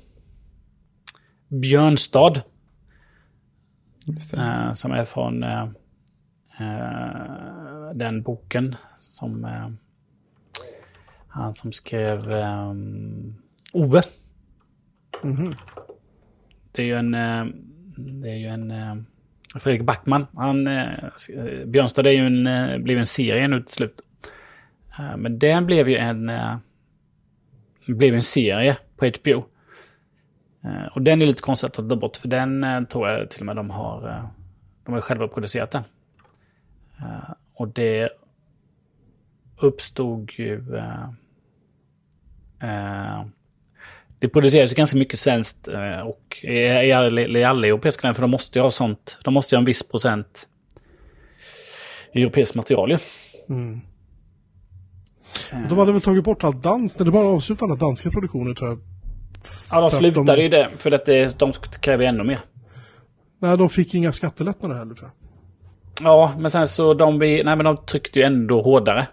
Björnstad. Just det. eh, som är från eh, eh, den boken som eh, han som skrev eh, Ove. Mhm. Det är ju en, eh, det är ju en eh, Fredrik Backman. Han, eh, Björnstad är ju en, blev en serie nu till slut. Men den blev ju en, blev en serie på HBO. Och den är lite konstigt att ta bort, för den tror jag till och med de har, de har själva producerat den. Eh, och det uppstod ju... Eh, eh, det produceras ju ganska mycket svenskt eh, och i, i, alla, i alla europeiska länder, för de måste ju ha sånt. De måste ju ha en viss procent europeiskt material ju. Mm. De hade väl tagit bort allt dans, eller bara avslutat alla danska produktioner tror jag. Ja, de att de- slutade ju det, för att det, de kräver ännu mer. Nej, de fick inga skattelättnader heller tror jag. Ja, men sen så de, nej, men de tryckte ju ändå hårdare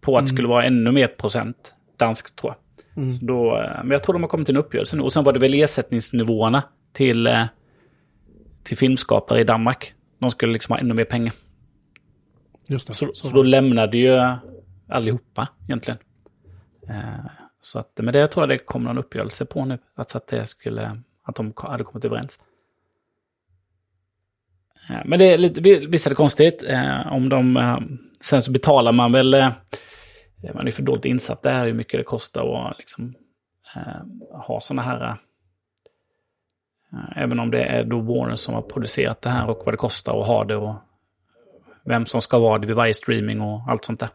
på att det skulle vara ännu mer procent danskt tror jag. Så då, eh, men jag tror de har kommit till en uppgörelse nu. Och sen var det väl ersättningsnivåerna till, eh, till filmskapare i Danmark. De skulle liksom ha ännu mer pengar. Just det. Så, så då lämnade ju allihopa egentligen. Eh, så att, men det tror jag det kommer någon uppgörelse på nu. Att, att, det skulle, att de hade kommit överens. Eh, men det är lite, visst är det konstigt. Eh, om de, eh, sen så betalar man väl, man är för dåligt insatt där hur mycket det kostar att liksom, ha sådana här Även om det är då Warner som har producerat det här och vad det kostar att ha det och vem som ska vara det vid varje streaming och allt sånt där.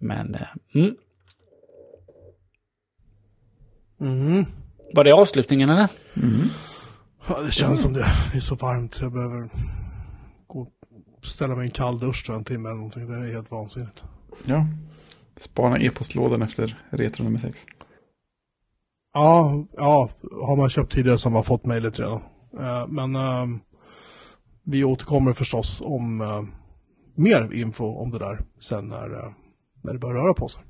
Men, mm. Mhm. Var det avslutningen eller? Ja, det känns som det. Det är så varmt så jag behöver gå och ställa mig i en kall dusch tror jag, en timme eller någonting. Det är helt vansinnigt. Ja. Spana e-postlådan efter retro nummer 6. Ja, ja, har man köpt tidigare så har man fått mejlet redan. Eh, men ehm, vi återkommer förstås om eh, mer info om det där sen när, eh, när det börjar röra på sig.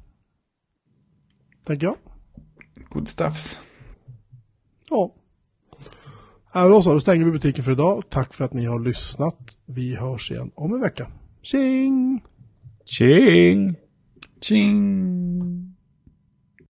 Tänker jag. good stuffs. Ja. Äh, då så, då stänger vi butiken för idag. Tack för att ni har lyssnat. Vi hörs igen om en vecka. Tjing! Tjing! Tjing!